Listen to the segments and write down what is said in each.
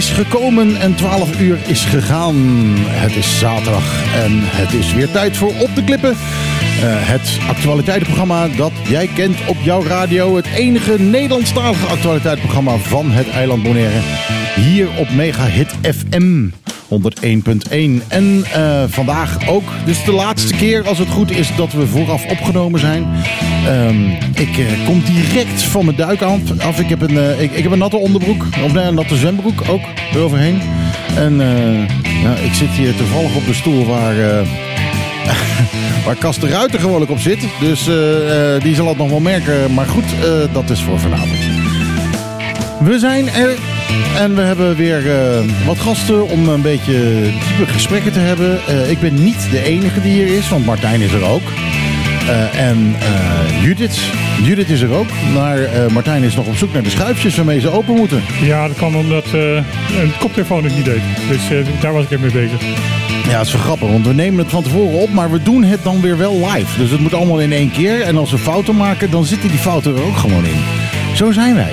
is gekomen en 12 uur is gegaan. Het is zaterdag en het is weer tijd voor Op de Klippen. Uh, het actualiteitenprogramma dat jij kent op jouw radio. Het enige Nederlandstalige actualiteitenprogramma van het eiland Bonaire. Hier op Mega Hit FM 101.1. En uh, vandaag ook, dus de laatste keer als het goed is dat we vooraf opgenomen zijn. Um, ik uh, kom direct van mijn duik af. Ik heb een, uh, ik, ik, heb een natte onderbroek, of nee, een natte zwembroek ook eroverheen. En ik zit hier toevallig op de stoel waar... waar Kas de Ruiter gewoonlijk op zit. Dus die zal het nog wel merken. Maar goed, dat is voor vanavond. We zijn er en we hebben weer uh, wat gasten om een beetje diepe gesprekken te hebben. Uh, ik ben niet de enige die hier is, want Martijn is er ook. Uh, en Judith. Judith is er ook. Maar Martijn is nog op zoek naar de schuifjes waarmee ze open moeten. Ja, dat kan omdat een koptelefoon het niet deed. Dus daar was ik even mee bezig. Ja, het is wel grappig, want we nemen het van tevoren op, maar we doen het dan weer wel live. Dus het moet allemaal in één keer. En als we fouten maken, dan zitten die fouten er ook gewoon in. Zo zijn wij.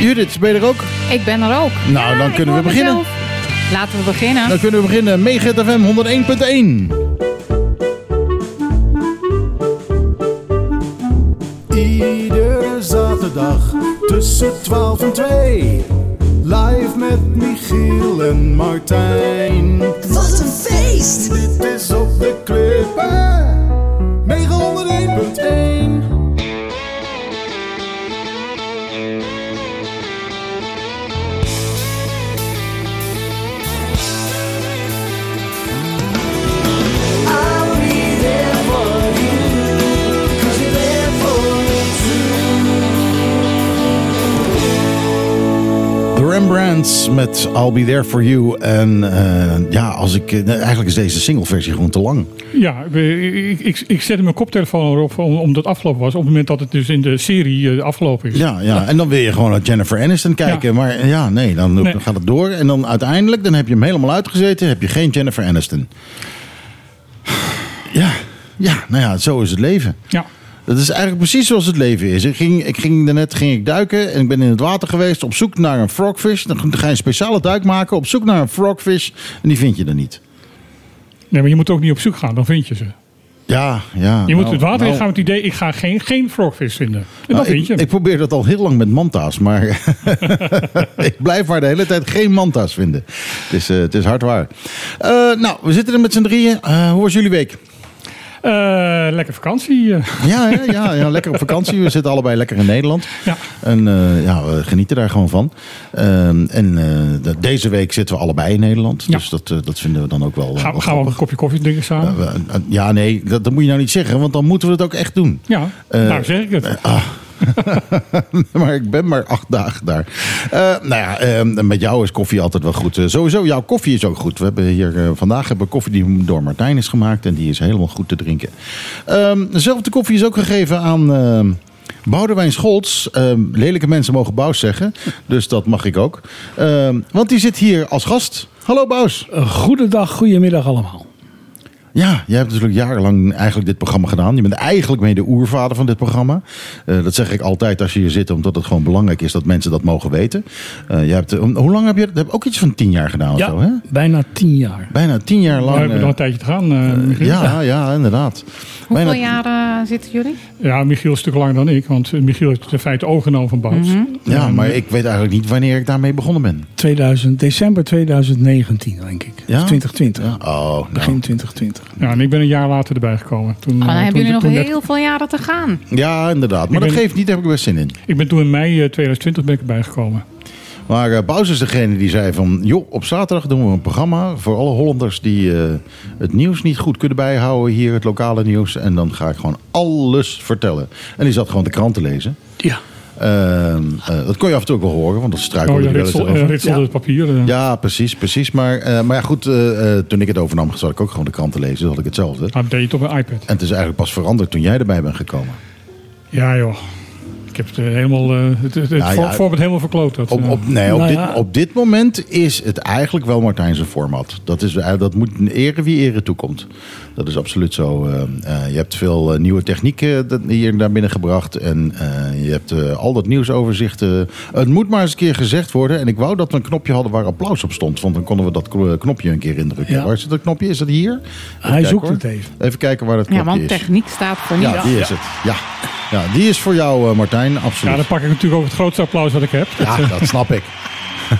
Judith, ben je er ook? Ik ben er ook. Nou, dan kunnen we beginnen. Mezelf. Laten we beginnen. Dan kunnen we beginnen. Meegit FM 101.1. Iedere zaterdag tussen 12 en 2. Live met Michiel en Martijn. Wat een feest! Dit is op de klippen. Rembrandts met I'll Be There For You. En uh, ja, als ik, eigenlijk is deze singleversie gewoon te lang. Ja, ik, ik, ik zette mijn koptelefoon erop omdat het afgelopen was. Op het moment dat het dus in de serie uh, afgelopen is. Ja, ja, en dan wil je gewoon naar Jennifer Aniston kijken. Ja. Maar ja, nee dan, nee. gaat het door. En dan uiteindelijk, dan heb je hem helemaal uitgezeten. Heb je geen Jennifer Aniston. Ja, ja, nou ja, zo is het leven. Ja. Dat is eigenlijk precies zoals het leven is. Ik ging, ik ging daarnet ging ik duiken en ik ben in het water geweest op zoek naar een frogfish. Dan ga je een speciale duik maken op zoek naar een frogfish en die vind je er niet. Nee, maar je moet ook niet op zoek gaan, dan vind je ze. Ja, ja. Je moet nou, het water nou, in gaan met het idee, ik ga geen, geen frogfish vinden. En nou, dan vind je ik, ik, probeer dat al heel lang met manta's, maar ik blijf maar de hele tijd geen manta's vinden. Het is, uh, het is hard waar. Uh, nou, we zitten er met z'n drieën. Uh, hoe was jullie week? Uh, lekker vakantie. Ja, ja, ja, ja, lekker op vakantie. We zitten allebei lekker in Nederland. Ja. En uh, ja, we genieten daar gewoon van. En de, deze week zitten we allebei in Nederland. Ja. Dus dat, dat vinden we dan ook wel. Gaan, wel gaan we een kopje koffie drinken samen? ja, nee, dat, dat, moet je nou niet zeggen, want dan moeten we het ook echt doen. Ja, nou zeg ik het. Ah. maar ik ben maar acht dagen daar. Uh, nou ja, uh, met jou is koffie altijd wel goed. Uh, sowieso, jouw koffie is ook goed. We hebben hier vandaag hebben koffie die door Martijn is gemaakt. En die is helemaal goed te drinken. Ehm, dezelfde koffie is ook gegeven aan... ehm, Boudewijn Scholz, lelijke mensen mogen Bous zeggen. Dus dat mag ik ook. want die zit hier als gast. Hallo Bous. Goedendag, goedemiddag allemaal. Ja, jij hebt natuurlijk jarenlang eigenlijk dit programma gedaan. Je bent eigenlijk mee de oervader van dit programma. Uh, dat zeg ik altijd als je hier zit, omdat het gewoon belangrijk is dat mensen dat mogen weten. Uh, je hebt, hoe lang heb je dat? heb ook iets van tien jaar gedaan ja, of zo, hè? bijna tien jaar. Bijna tien jaar lang. We hebben nog een tijdje te gaan. Uh, ja, ja, inderdaad. Hoeveel bijna... jaren zitten jullie? Ja, Michiel is een stuk langer dan ik, want Michiel heeft in feite overgenomen van Bouts. Mm -hmm. Ja, maar ik weet eigenlijk niet wanneer ik daarmee begonnen ben. 2000, december 2019, denk ik. Ja? 2020. Ja? Oh, nou. Begin 2020. Ja, en ik ben een jaar later erbij gekomen. Toen, oh, dan uh, hebben jullie nog toen heel net... veel jaren te gaan. Ja, inderdaad. Maar Ik dat ben- geeft niet, daar heb ik best zin in. Ik ben toen in mei uh, 2020 ben ik erbij gekomen. Maar uh, Bous is degene die zei van... joh, op zaterdag doen we een programma voor alle Hollanders... die uh, het nieuws niet goed kunnen bijhouden hier, het lokale nieuws. En dan ga ik gewoon alles vertellen. En die zat gewoon de krant te lezen. Ja. Uh, dat kon je af en toe ook wel horen, want dat struikelde Oh, ja, wel ritsel, uh, ritselde Ja. het papier. uh. Ja, precies, precies. Maar, uh, maar ja, goed, uh, toen ik het overnam, zat ik ook gewoon de krant te lezen. Dus had ik hetzelfde. Ah, dat deed je het op een iPad. En het is eigenlijk pas veranderd toen jij erbij bent gekomen. Ja joh. Heb het eh, helemaal, eh, het, het, het Nou voor- ja, voorbeeld helemaal verkloot. Dat, Op, eh. op, nee, op, Nou dit, ja. op dit moment is het eigenlijk wel Martijn zijn format. Dat, is, dat moet ere wie ere toekomt. Dat is absoluut zo. eh, eh, je hebt veel nieuwe technieken hier naar binnen gebracht. En eh, je hebt al dat nieuwsoverzicht. het moet maar eens een keer gezegd worden. En ik wou dat we een knopje hadden waar applaus op stond. Want dan konden we dat kno- knopje een keer indrukken. Ja. Waar zit dat knopje? Is dat hier? Even Hij kijken, zoekt hoor. het even. Even kijken waar dat Ja, knopje want is. techniek staat voor niets. Ja, die is het. Ja. ja, die is voor jou, eh, Absoluut. ja, dan pak ik natuurlijk ook het grootste applaus wat ik heb. Ja, dat snap ik.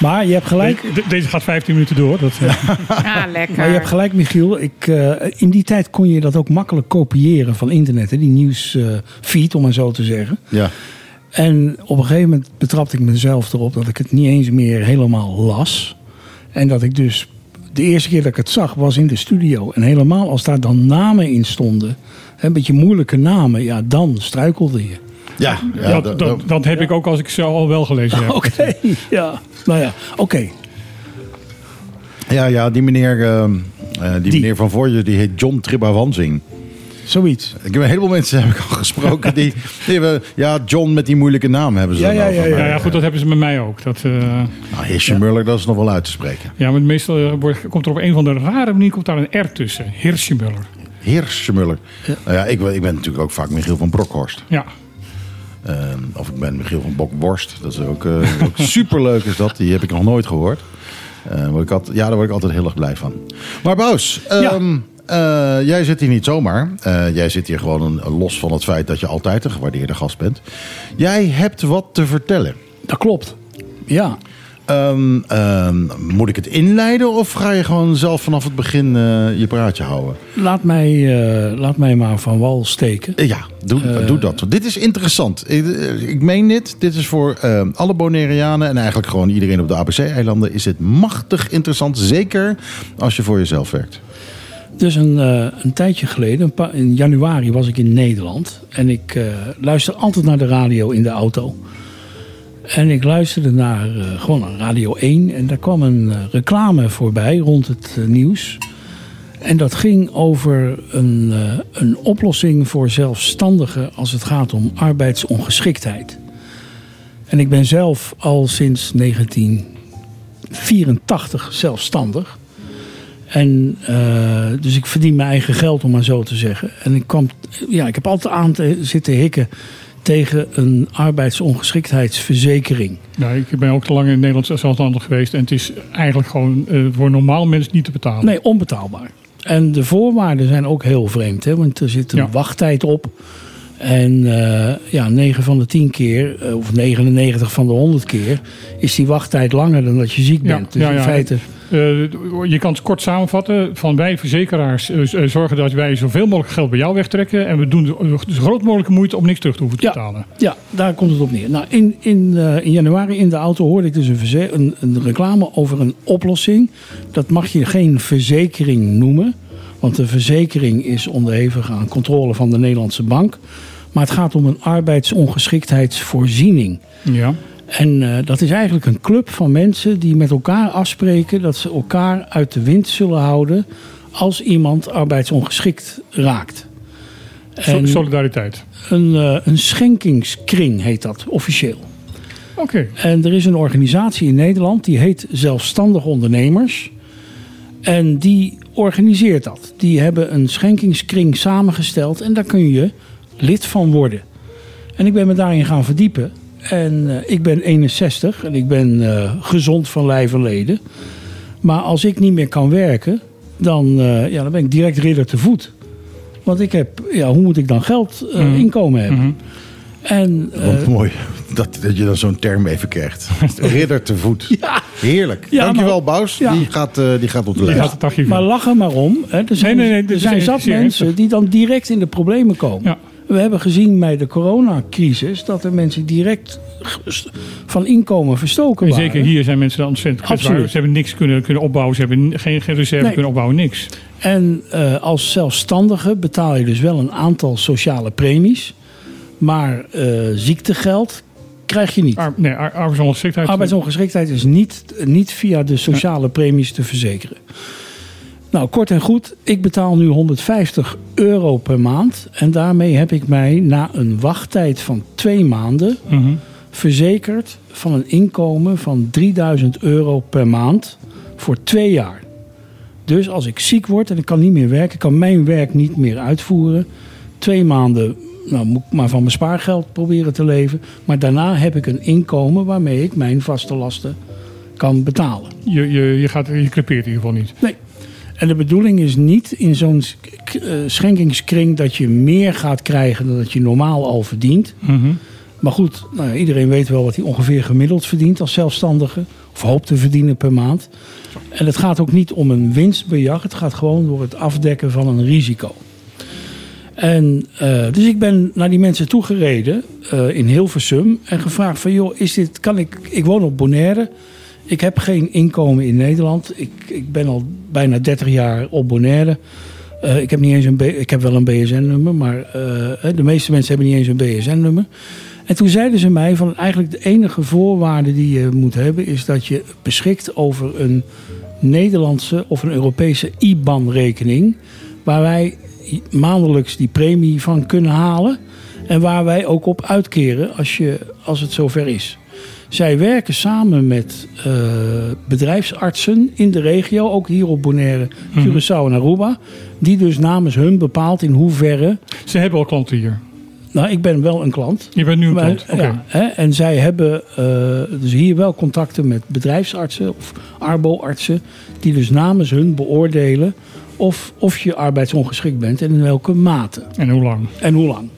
Maar je hebt gelijk, De- deze gaat 15 minuten door. Dat, eh, Ah, lekker. maar je hebt gelijk Michiel. Ik, eh, in die tijd kon je dat ook makkelijk kopiëren van internet. Hè? Die nieuwsfeed, om maar zo te zeggen. Ja. En op een gegeven moment betrapte ik mezelf erop dat ik het niet eens meer helemaal las. En dat ik dus de eerste keer dat ik het zag was in de studio. En helemaal als daar dan namen in stonden, hè, een beetje moeilijke namen, ja, dan struikelde je. Ja, ja, dat, dat- dat, dat heb ik ook als ik ze al wel gelezen heb. Oké, ja. Nou ja, oké. Ja, ja, die meneer, eh, eh, die, Die. meneer van voor je, die heet John Tribbawanzing. Zoiets. Ik heb een heleboel mensen heb ik al gesproken die, die hebben, ja, John met die moeilijke naam hebben ze Ja, dan ja, over. ja, ja. Ja, ja, goed, dat hebben ze met mij ook. Dat, eh, Nou, Hirschmuller, dat is nog wel uit te spreken. ja, maar meestal eh, wordt- komt er op een van de rare manier komt daar een R tussen. Hirschmuller. Hirschmuller. Nou ja, ik, ben- ik ben natuurlijk ook vaak Michiel van Brokhorst. Ja. Eh, of ik ben Michiel van Bokworst. Dat is ook, eh ook superleuk is dat. Die heb ik nog nooit gehoord. Eh, word ik altijd, ja, daar word ik altijd heel erg blij van. Maar Bous, ehm, eh, jij zit hier niet zomaar. Eh, jij zit hier gewoon een- los van het feit dat je altijd een gewaardeerde gast bent. Jij hebt wat te vertellen. Dat klopt. Ja. Ehm, ehm, moet ik het inleiden of ga je gewoon zelf vanaf het begin eh, je praatje houden? Laat mij, eh, laat mij maar van wal steken. Eh, Ja, doe, doe dat. Dit is interessant. Ik, eh, ik meen dit. Dit is voor eh, alle Bonaireanen en eigenlijk gewoon iedereen op de ABC-eilanden is het machtig interessant. Zeker als je voor jezelf werkt. Dus een, eh, een tijdje geleden, een in januari, was ik in Nederland. En ik eh, luister altijd naar de radio in de auto. En ik luisterde naar eh, gewoon Radio 1. En daar kwam een eh, reclame voorbij rond het eh, nieuws. En dat ging over een, een oplossing voor zelfstandigen als het gaat om arbeidsongeschiktheid. En ik ben zelf al sinds 1984 zelfstandig. En dus ik verdien mijn eigen geld, om maar zo te zeggen. En ik, kwam, ja, ik heb altijd aan te zitten hikken tegen een arbeidsongeschiktheidsverzekering. Ja, ik ben ook te lang in Nederland zelfstandig geweest. En het is eigenlijk gewoon uh, voor normaal mensen niet te betalen. Nee, onbetaalbaar. En de voorwaarden zijn ook heel vreemd. Hè? Want er zit een ja. wachttijd op. En uh, ja, 9 van de 10 keer, uh, of 99 van de 100 keer, is die wachttijd langer dan dat je ziek bent. Ja, dus ja, in feite. Uh, je kan het kort samenvatten. Van wij verzekeraars zorgen dat wij zoveel mogelijk geld bij jou wegtrekken. En we doen zo groot mogelijke moeite om niks terug te hoeven te ja, betalen. Ja, daar komt het op neer. Nou, in, in, in januari in de auto hoorde ik dus een, een, een reclame over een oplossing. Dat mag je geen verzekering noemen. Want de verzekering is onderhevig aan controle van de Nederlandse bank. Maar het gaat om een arbeidsongeschiktheidsvoorziening. Ja. En uh, dat is eigenlijk een club van mensen die met elkaar afspreken dat ze elkaar uit de wind zullen houden als iemand arbeidsongeschikt raakt. En Solidariteit. Een, uh, een schenkingskring heet dat officieel. Oké. Okay. En er is een organisatie in Nederland die heet Zelfstandig Ondernemers. En die organiseert dat. Die hebben een schenkingskring samengesteld en daar kun je lid van worden. En ik ben me daarin gaan verdiepen. En uh, ik ben 61 en ik ben uh, gezond van lijf en leden. Maar als ik niet meer kan werken, dan, uh, ja, dan ben ik direct ridder te voet. Want ik heb, ja, hoe moet ik dan geld, mm. inkomen hebben? Mm -hmm. En, Wat mooi dat, dat je dan zo'n term even krijgt. Ridder te voet. Ja. Heerlijk. Ja, Dankjewel, maar- Baus. Ja. Die, gaat, uh, die gaat op de lijst. Maar in. lachen maar om. Hè. Er zijn, Nee, nee, nee, dit er zijn zat mensen die dan direct in de problemen komen. We hebben gezien bij de coronacrisis dat er mensen direct van inkomen verstoken En waren. zeker hier zijn mensen dan ontzettend kwetsbaar. Ze hebben niks kunnen, kunnen opbouwen. Ze hebben geen, geen reserve Nee. kunnen opbouwen. Niks. En eh, als zelfstandige betaal je dus wel een aantal sociale premies. Maar eh, ziektegeld krijg je niet. Ar nee, ar arbeidsongeschiktheid. Arbeidsongeschiktheid is niet, niet via de sociale premies te verzekeren. Nou, kort en goed, ik betaal nu 150 euro per maand. En daarmee heb ik mij na een wachttijd van twee maanden Mhm. verzekerd van een inkomen van 3000 euro per maand voor twee jaar. Dus als ik ziek word en ik kan niet meer werken, ik kan mijn werk niet meer uitvoeren. Twee maanden nou, moet ik maar van mijn spaargeld proberen te leven. Maar daarna heb ik een inkomen waarmee ik mijn vaste lasten kan betalen. Je, je, je, gaat, je crepeert in ieder geval niet. Nee. En de bedoeling is niet in zo'n eh, schenkingskring dat je meer gaat krijgen dan dat je normaal al verdient. Mhm. Maar goed, nou ja, iedereen weet wel wat hij ongeveer gemiddeld verdient als zelfstandige. Of hoopt te verdienen per maand. En het gaat ook niet om een winstbejag. Het gaat gewoon door het afdekken van een risico. En, eh, dus ik ben naar die mensen toegereden eh in Hilversum. En gevraagd van, joh, is dit, kan ik, ik woon op Bonaire. Ik heb geen inkomen in Nederland. Ik, ik ben al bijna 30 jaar op Bonaire. Eh, ik heb niet eens een ik heb wel een BSN-nummer, maar eh, de meeste mensen hebben niet eens een BSN-nummer. En toen zeiden ze mij van eigenlijk de enige voorwaarde die je moet hebben is dat je beschikt over een Nederlandse of een Europese IBAN-rekening, waar wij maandelijks die premie van kunnen halen en waar wij ook op uitkeren als, je, als het zover is. Zij werken samen met eh, bedrijfsartsen in de regio, ook hier op Bonaire, Curaçao en Aruba. Die dus namens hun bepaalt in hoeverre. Ze hebben al klanten hier. Nou, ik ben wel een klant. Je bent nu een Maar, klant. Oké. ja, hè, en zij hebben eh, dus hier wel contacten met bedrijfsartsen of arbo-artsen. Die dus namens hun beoordelen of, of je arbeidsongeschikt bent en in welke mate. En hoe lang? En hoe lang.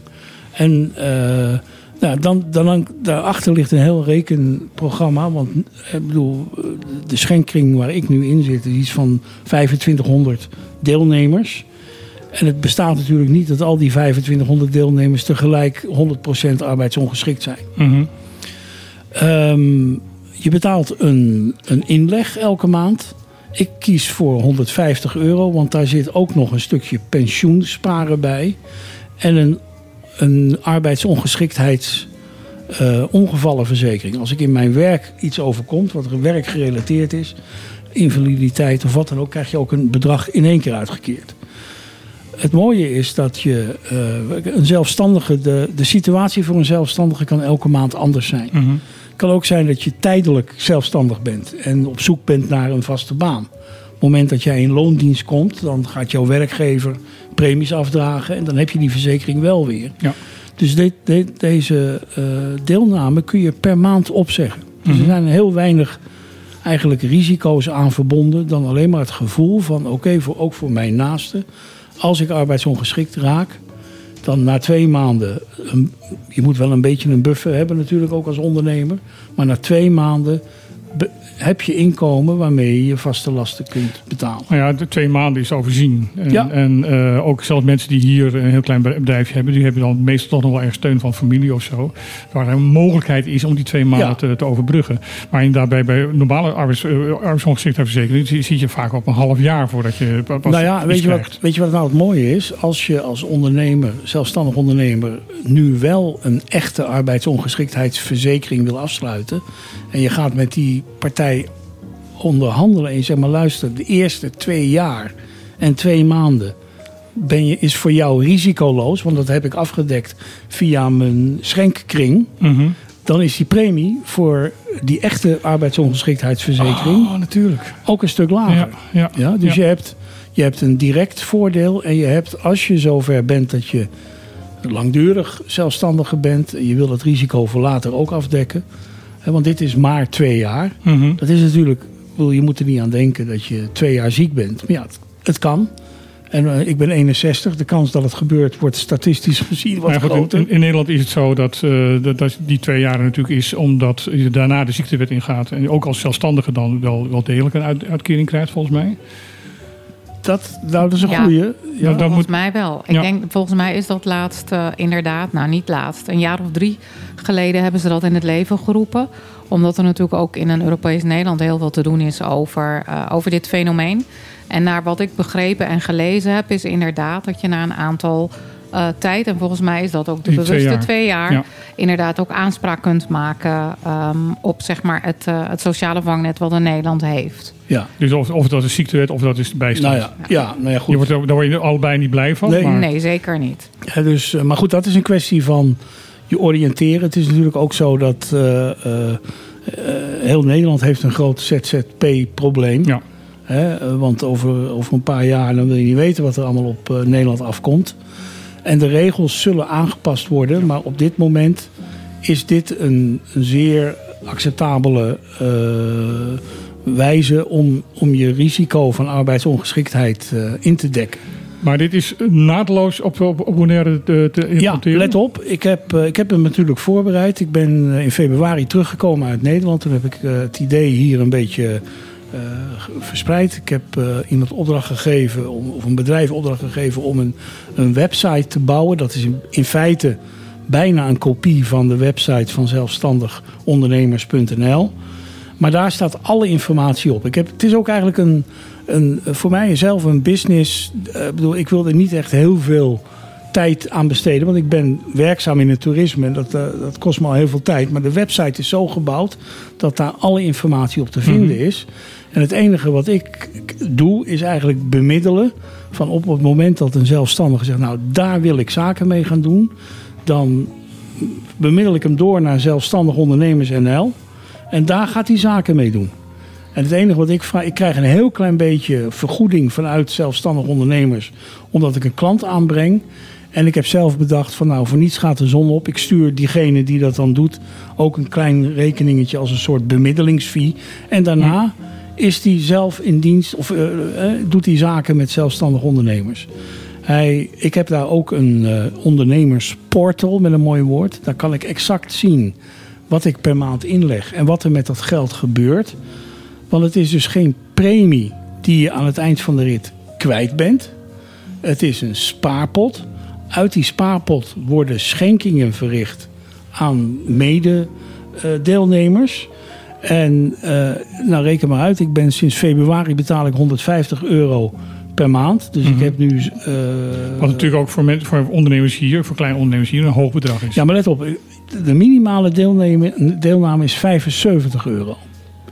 En eh, nou, dan, dan, daarachter ligt een heel rekenprogramma. Want eh, ik bedoel, eh, de schenkring waar ik nu in zit, is iets van 2500 deelnemers. En het bestaat natuurlijk niet dat al die 2500 deelnemers tegelijk 100% arbeidsongeschikt zijn. Mhm. Ehm, je betaalt een, een inleg elke maand. Ik kies voor 150 euro, want daar zit ook nog een stukje pensioensparen bij. En een, een arbeidsongeschiktheids eh, ongevallenverzekering. Als ik in mijn werk iets overkomt, wat er werkgerelateerd is, invaliditeit of wat dan ook, krijg je ook een bedrag in één keer uitgekeerd. Het mooie is dat je eh, een zelfstandige, de, de situatie voor een zelfstandige kan elke maand anders zijn. Mhm. Het kan ook zijn dat je tijdelijk zelfstandig bent en op zoek bent naar een vaste baan. Op het moment dat jij in loondienst komt, dan gaat jouw werkgever premies afdragen en dan heb je die verzekering wel weer. Ja. Dus deze eh, deelname kun je per maand opzeggen. Dus er zijn heel weinig eigenlijk risico's aan verbonden dan alleen maar het gevoel van oké, voor, ook voor mijn naaste, als ik arbeidsongeschikt raak, dan na twee maanden, een- je moet wel een beetje een buffer hebben natuurlijk ook als ondernemer, maar na twee maanden heb je inkomen waarmee je je vaste lasten kunt betalen. Nou ja, de twee maanden is overzien. En, Ja. en eh, ook zelfs mensen die hier een heel klein bedrijfje hebben, die hebben dan meestal toch nog wel erg steun van familie of zo. Waar er een mogelijkheid is om die twee maanden Ja. te, te overbruggen. Maar inderdaad, bij, bij normale arbeids, uh, arbeidsongeschiktheidsverzekering zie, zie je vaak op een half jaar voordat je pas nou ja, weet je, wat, weet je wat nou het mooie is? Als je als ondernemer, zelfstandig ondernemer, nu wel een echte arbeidsongeschiktheidsverzekering wil afsluiten. En je gaat met die partij onderhandelen en je zegt maar luister, de eerste twee jaar en twee maanden ben je, is voor jou risicoloos. Want dat heb ik afgedekt via mijn schenkkring. Mhm. Dan is die premie voor die echte arbeidsongeschiktheidsverzekering Oh, natuurlijk. ook een stuk lager. Ja, ja, Ja, dus ja. Je, hebt, je hebt een direct voordeel. En je hebt, als je zover bent dat je langdurig zelfstandige bent. En je wil het risico voor later ook afdekken. Want dit is maar twee jaar. Mhm. Dat is natuurlijk, je moet er niet aan denken dat je twee jaar ziek bent. Maar ja, het, het kan. En eh, ik ben 61. De kans dat het gebeurt wordt statistisch gezien wat goed, in, groter. in, in Nederland is het zo dat, eh, dat, dat die twee jaren natuurlijk is omdat je daarna de ziektewet ingaat. En ook als zelfstandige dan wel, wel degelijk een uit- uitkering krijgt, volgens mij. Dat, nou, dat is een Ja. goeie. Ja, dan Volgens moet, mij wel. Ik Ja. denk, volgens mij is dat laatst eh, inderdaad, nou niet laatst, een jaar of drie geleden hebben ze dat in het leven geroepen. Omdat er natuurlijk ook in een Europees Nederland heel veel te doen is over, eh, over dit fenomeen. En naar wat ik begrepen en gelezen heb, is inderdaad dat je na een aantal eh, tijd. En volgens mij is dat ook de Die twee bewuste jaar. twee jaar. Ja. Inderdaad ook aanspraak kunt maken ehm, op zeg maar, het, eh, het sociale vangnet wat in Nederland heeft. Ja. Dus of, of dat is ziektewet of dat is de bijstand. Nou ja, ja, nou ja goed. Je wordt, er- daar word je allebei niet blij van. Nee. maar- Nee, zeker niet. Ja, dus, eh, maar goed, dat is een kwestie van je oriënteren. Het is natuurlijk ook zo dat eh, eh, eh, heel Nederland heeft een groot ZZP-probleem. Ja. Hè, want over, over een paar jaar dan wil je niet weten wat er allemaal op Nederland afkomt. En de regels zullen aangepast worden. Maar op dit moment is dit een, een zeer acceptabele eh, wijze om, om je risico van arbeidsongeschiktheid eh, in te dekken. Maar dit is naadloos op, op, op Bonaire te, te Ja, let op. Ik heb, eh, ik heb hem natuurlijk voorbereid. Ik ben eh, in februari teruggekomen uit Nederland. Toen heb ik eh, het idee hier een beetje eh, verspreid. Ik heb eh, iemand opdracht gegeven, om, of een bedrijf opdracht gegeven om een, een website te bouwen. Dat is in, in feite bijna een kopie van de website van zelfstandigondernemers.nl. Maar daar staat alle informatie op. Ik heb, het is ook eigenlijk een, een, voor mij zelf een business. eh, Ik bedoel, ik wil er niet echt heel veel tijd aan besteden. Want ik ben werkzaam in het toerisme. En dat, dat kost me al heel veel tijd. Maar de website is zo gebouwd dat daar alle informatie op te vinden is. En het enige wat ik doe is eigenlijk bemiddelen. Van op het moment dat een zelfstandige zegt, nou daar wil ik zaken mee gaan doen. Dan bemiddel ik hem door naar zelfstandig ondernemers NL. En daar gaat hij zaken mee doen. En het enige wat ik vraag, ik krijg een heel klein beetje vergoeding vanuit zelfstandig ondernemers, omdat ik een klant aanbreng. En ik heb zelf bedacht van nou, voor niets gaat de zon op. Ik stuur diegene die dat dan doet ook een klein rekeningetje als een soort bemiddelingsfee. En daarna is hij zelf in dienst of eh, eh, doet hij zaken met zelfstandig ondernemers. Hij, ik heb daar ook een eh, ondernemersportal met een mooi woord. Daar kan ik exact zien wat ik per maand inleg en wat er met dat geld gebeurt. Want het is dus geen premie die je aan het eind van de rit kwijt bent. Het is een spaarpot. Uit die spaarpot worden schenkingen verricht aan mede-deelnemers. En eh, nou reken maar uit, ik ben sinds februari betaal ik 150 euro per maand. Dus ik heb nu. eh, Wat natuurlijk ook voor, voor ondernemers hier, voor kleine ondernemers hier, een hoog bedrag is. ja, maar let op, de minimale deelname, deelname is 75 euro.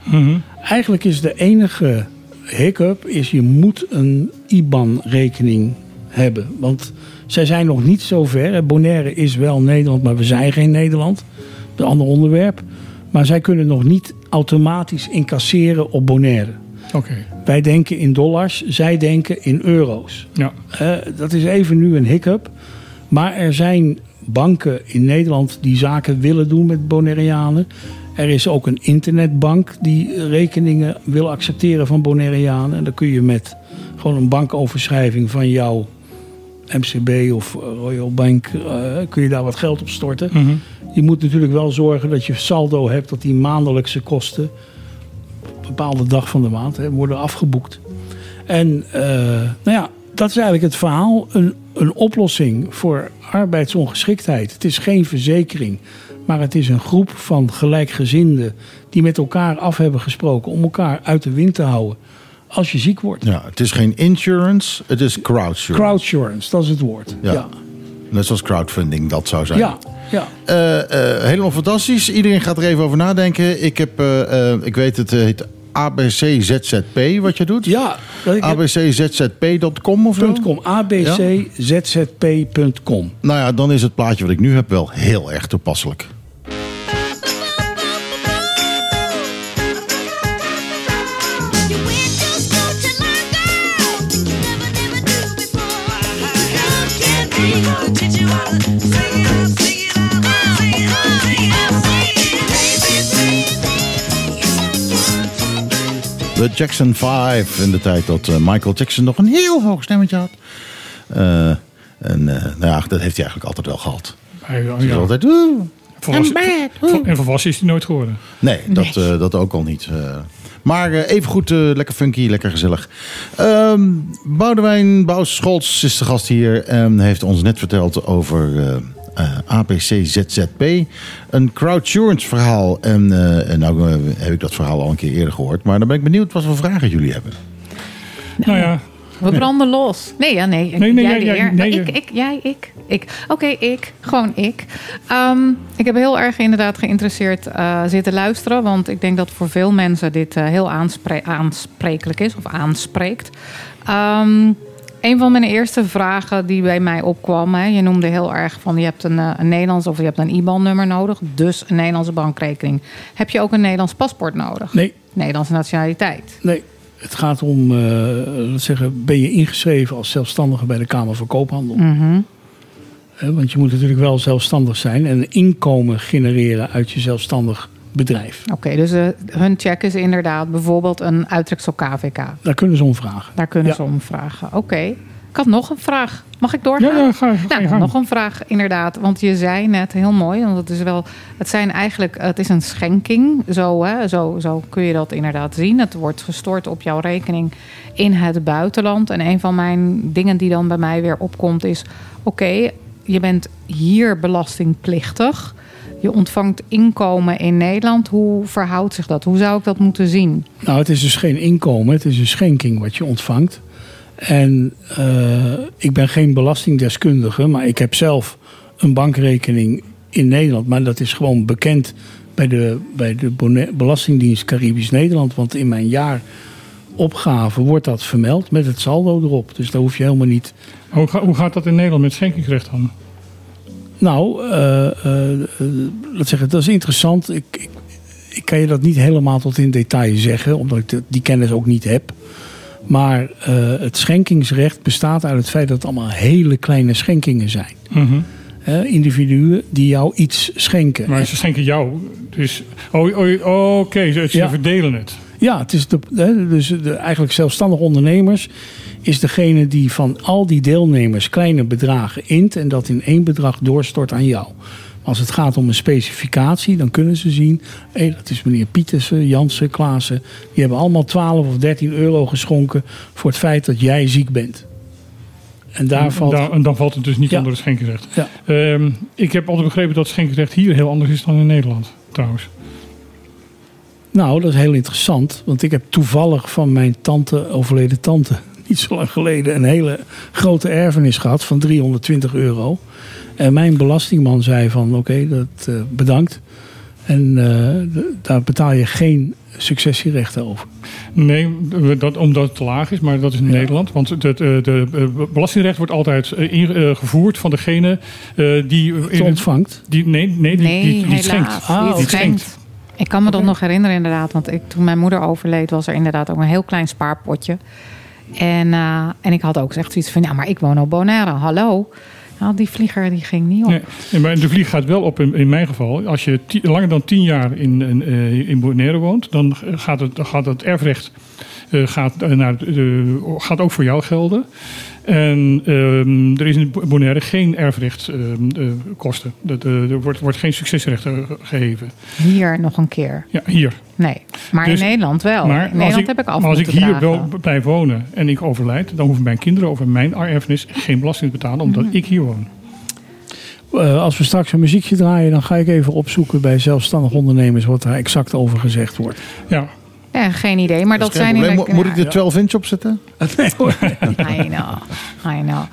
Mhm. Eigenlijk is de enige hiccup is je moet een IBAN-rekening hebben. Want zij zijn nog niet zo ver. Bonaire is wel Nederland, maar we zijn geen Nederland. Een ander onderwerp. Maar zij kunnen nog niet automatisch incasseren op Bonaire. Oké, Wij denken in dollars, zij denken in euro's. ja. Eh, dat is even nu een hiccup. Maar er zijn banken in Nederland die zaken willen doen met Bonaireanen. Er is ook een internetbank die rekeningen wil accepteren van Bonaireanen. En dan kun je met gewoon een bankoverschrijving van jouw MCB of Royal Bank... eh, kun je daar wat geld op storten. Mhm. Je moet natuurlijk wel zorgen dat je saldo hebt... dat die maandelijkse kosten op een bepaalde dag van de maand hè, worden afgeboekt. En eh, nou ja, dat is eigenlijk het verhaal. Een, een oplossing voor arbeidsongeschiktheid. Het is geen verzekering, maar het is een groep van gelijkgezinden die met elkaar af hebben gesproken om elkaar uit de wind te houden als je ziek wordt. Ja, het is geen insurance, het is crowdsurance. Crowdsurance, dat is het woord. Ja. Ja, Net zoals crowdfunding dat zou zijn. ja, ja. Eh, eh, helemaal fantastisch. Iedereen gaat er even over nadenken. Ik, heb, eh, eh, ik weet het, heet ABCZZP wat je doet. ja dat ik heb- ABCZZP.com of zo? .com, abczp.com. Nou ja, dan is het plaatje wat ik nu heb wel heel erg toepasselijk. You De Jackson 5 in de tijd dat eh, Michael Jackson nog een heel hoog stemmetje had. Eh, en eh, nou ja, dat heeft hij eigenlijk altijd wel gehad. Hij- is ja. altijd... "Oeh." Volwassen, vo- en volwassen is hij nooit geworden. Nee, dat, eh, dat ook al niet. eh. maar eh, even goed, eh, lekker funky, lekker gezellig. Ehm Boudewijn Bous Scholz is de gast hier en heeft ons net verteld over eh eh, APC-ZZP. Een crowdsurance verhaal. En, eh, en nou eh, heb ik dat verhaal al een keer eerder gehoord. Maar dan ben ik benieuwd wat voor vragen jullie hebben. Nou ja, We branden los. Nee, ja, nee. Nee, nee, jij nee, ik, ik, jij, ik, ik. Oké, ik. Gewoon ik. Ehm, ik heb heel erg inderdaad geïnteresseerd eh, zitten luisteren. Want ik denk dat voor veel mensen dit eh, heel aanspre- aansprekelijk is. Of aanspreekt. Ehm, een van mijn eerste vragen die bij mij opkwam. Hè, je noemde heel erg van je hebt een, eh, een Nederlands of je hebt een IBAN-nummer nodig. Dus een Nederlandse bankrekening. Heb je ook een Nederlands paspoort nodig? Nee, Nederlandse nationaliteit. nee. Het gaat om, laten we zeggen, ben je ingeschreven als zelfstandige bij de Kamer van Koophandel? Mhm. Want je moet natuurlijk wel zelfstandig zijn en inkomen genereren uit je zelfstandig bedrijf. Oké, dus eh, hun check is inderdaad bijvoorbeeld een uittreksel KVK. Daar kunnen ze om vragen. Daar kunnen Ja. ze om vragen. Oké. Ik had nog een vraag. Mag ik doorgaan? Ja, ja, ga, ga Nou, nog een vraag inderdaad. Want je zei net heel mooi, want het is wel, het zijn eigenlijk, het is een schenking. Zo, hè, zo, zo kun je dat inderdaad zien. Het wordt gestort op jouw rekening in het buitenland. En een van mijn dingen die dan bij mij weer opkomt is: oké, je bent hier belastingplichtig. Je ontvangt inkomen in Nederland. Hoe verhoudt zich dat? Hoe zou ik dat moeten zien? Nou, het is dus geen inkomen, het is een schenking wat je ontvangt. En eh, ik ben geen belastingdeskundige, maar ik heb zelf een bankrekening in Nederland. Maar dat is gewoon bekend bij de, bij de Belastingdienst Caribisch Nederland. Want in mijn jaaropgave wordt dat vermeld met het saldo erop. Dus daar hoef je helemaal niet. Hoe, ga- hoe gaat dat in Nederland met schenkingsrecht dan? Nou, eh, eh, eh, laat zeggen, dat is interessant. Ik, ik, ik kan je dat niet helemaal tot in detail zeggen, omdat ik de- die kennis ook niet heb. Maar het schenkingsrecht bestaat uit het feit dat het allemaal hele kleine schenkingen zijn. Mhm. Individuen die jou iets schenken. Maar ze schenken jou. Dus, oh, oh, oh, oké, ze, ze Ja. verdelen het. Ja, het is de, hè, dus de, eigenlijk zelfstandige ondernemers is degene die van al die deelnemers kleine bedragen int en dat in één bedrag doorstort aan jou. Als het gaat om een specificatie, dan kunnen ze zien, hé, dat is meneer Pietersen, Jansen, Klaassen, die hebben allemaal 12 of 13 euro geschonken voor het feit dat jij ziek bent. En daar valt. En dan valt het dus niet Ja. onder het schenkingsrecht. Ja. Ehm, ik heb altijd begrepen dat het hier heel anders is dan in Nederland, trouwens. Nou, dat is heel interessant. Want ik heb toevallig van mijn tante, overleden tante, niet zo lang geleden, een hele grote erfenis gehad van 320 euro. En mijn belastingman zei van oké, dat eh, bedankt. En eh, daar betaal je geen successierechten over. Nee, dat, omdat het te laag is, maar dat is in Ja. Nederland. Want het, de, de, de belastingrecht wordt altijd eh, inge- eh, gevoerd van degene eh, die, Het in, ontvangt. die. Nee, nee, die, Nee, die, die het helaas. schenkt. Ah, die schenkt. Ik kan me dat nog herinneren inderdaad. Want ik, toen mijn moeder overleed was er inderdaad ook een heel klein spaarpotje. En, eh, en ik had ook echt zoiets van... Ja, maar ik woon op Bonaire. Hallo. Nou, die vlieger die ging niet op. Nee, maar de vlieg gaat wel op in, in mijn geval. Als je langer dan tien jaar in, in, eh, in Bonaire woont, dan gaat het, dan gaat het erfrecht eh, gaat, eh, naar, de- gaat ook voor jou gelden. En ehm, er is in Bonaire geen erfrecht ehm, eh, kosten. Dat, eh, er wordt, wordt geen succesrecht eh, geheven. Hier nog een keer. Ja, hier. Nee. Maar Dus- in Nederland wel. Maar in als Nederland ik, heb ik af maar als ik hier wel blijf wonen en ik overlijd, dan hoeven mijn kinderen over mijn erfenis geen belasting te betalen, omdat Mhm. ik hier woon. Eh, als we straks een muziekje draaien, dan ga ik even opzoeken bij zelfstandig ondernemers wat daar exact over gezegd wordt. Ja, Ja, geen idee. Maar dat, zijn inderdaad- Moet ik de 12 inch opzetten? Nee hoor. I know, I know.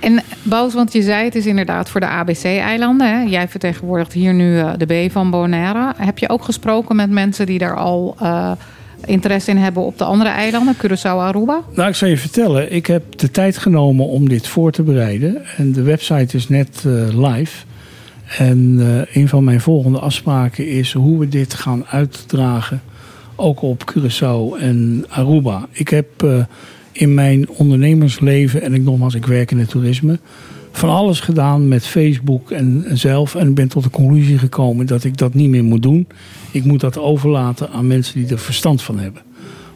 En Boos, want je zei het is inderdaad voor de ABC-eilanden. hè? Jij vertegenwoordigt hier nu eh, de B van Bonaire. Heb je ook gesproken met mensen die daar al eh, interesse in hebben op de andere eilanden? Curaçao, Aruba? Nou, ik zal je vertellen. Ik heb de tijd genomen om dit voor te bereiden. En de website is net eh, live. En eh, een van mijn volgende afspraken is hoe we dit gaan uitdragen. Ook op Curaçao en Aruba. Ik heb eh, in mijn ondernemersleven, en ik nogmaals, ik werk in het toerisme. Van alles gedaan met Facebook en, zelf. En ik ben tot de conclusie gekomen dat ik dat niet meer moet doen. Ik moet dat overlaten aan mensen die er verstand van hebben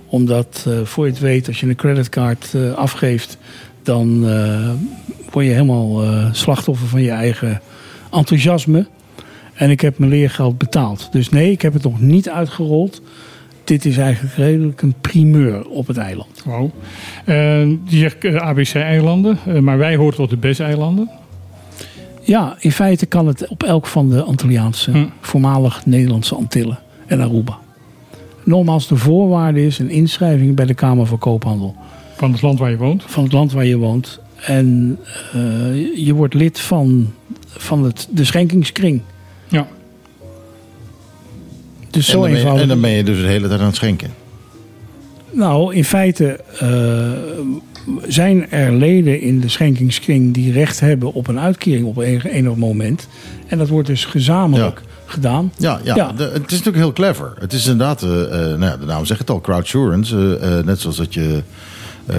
omdat eh, voor je het weet, als je een creditcard eh, afgeeft, dan word je helemaal slachtoffer van je eigen enthousiasme. En ik heb mijn leergeld betaald. Dus nee, ik heb het nog niet uitgerold. Dit is eigenlijk redelijk een primeur op het eiland. Wauw. Eh, die zegt eh, ABC-eilanden, eh, maar wij horen tot de BES-eilanden. Ja, in feite kan het op elk van de Antilliaanse, Hm. voormalig Nederlandse Antillen en Aruba. Nogmaals, de voorwaarde is een inschrijving bij de Kamer van Koophandel. Van het land waar je woont. van het land waar je woont. En je wordt lid van, van het, de schenkingskring. Ja. Dus En zo dan, ben je, eenvoudig. en dan ben je dus de hele tijd aan het schenken. Nou, in feite eh, zijn er leden in de schenkingskring die recht hebben op een uitkering op een enig moment. En dat wordt dus gezamenlijk gedaan. Ja, ja, Ja. de- het is natuurlijk heel clever. Het is inderdaad, eh, eh, nou ja, de naam zegt het al, crowdsurance. net zoals dat je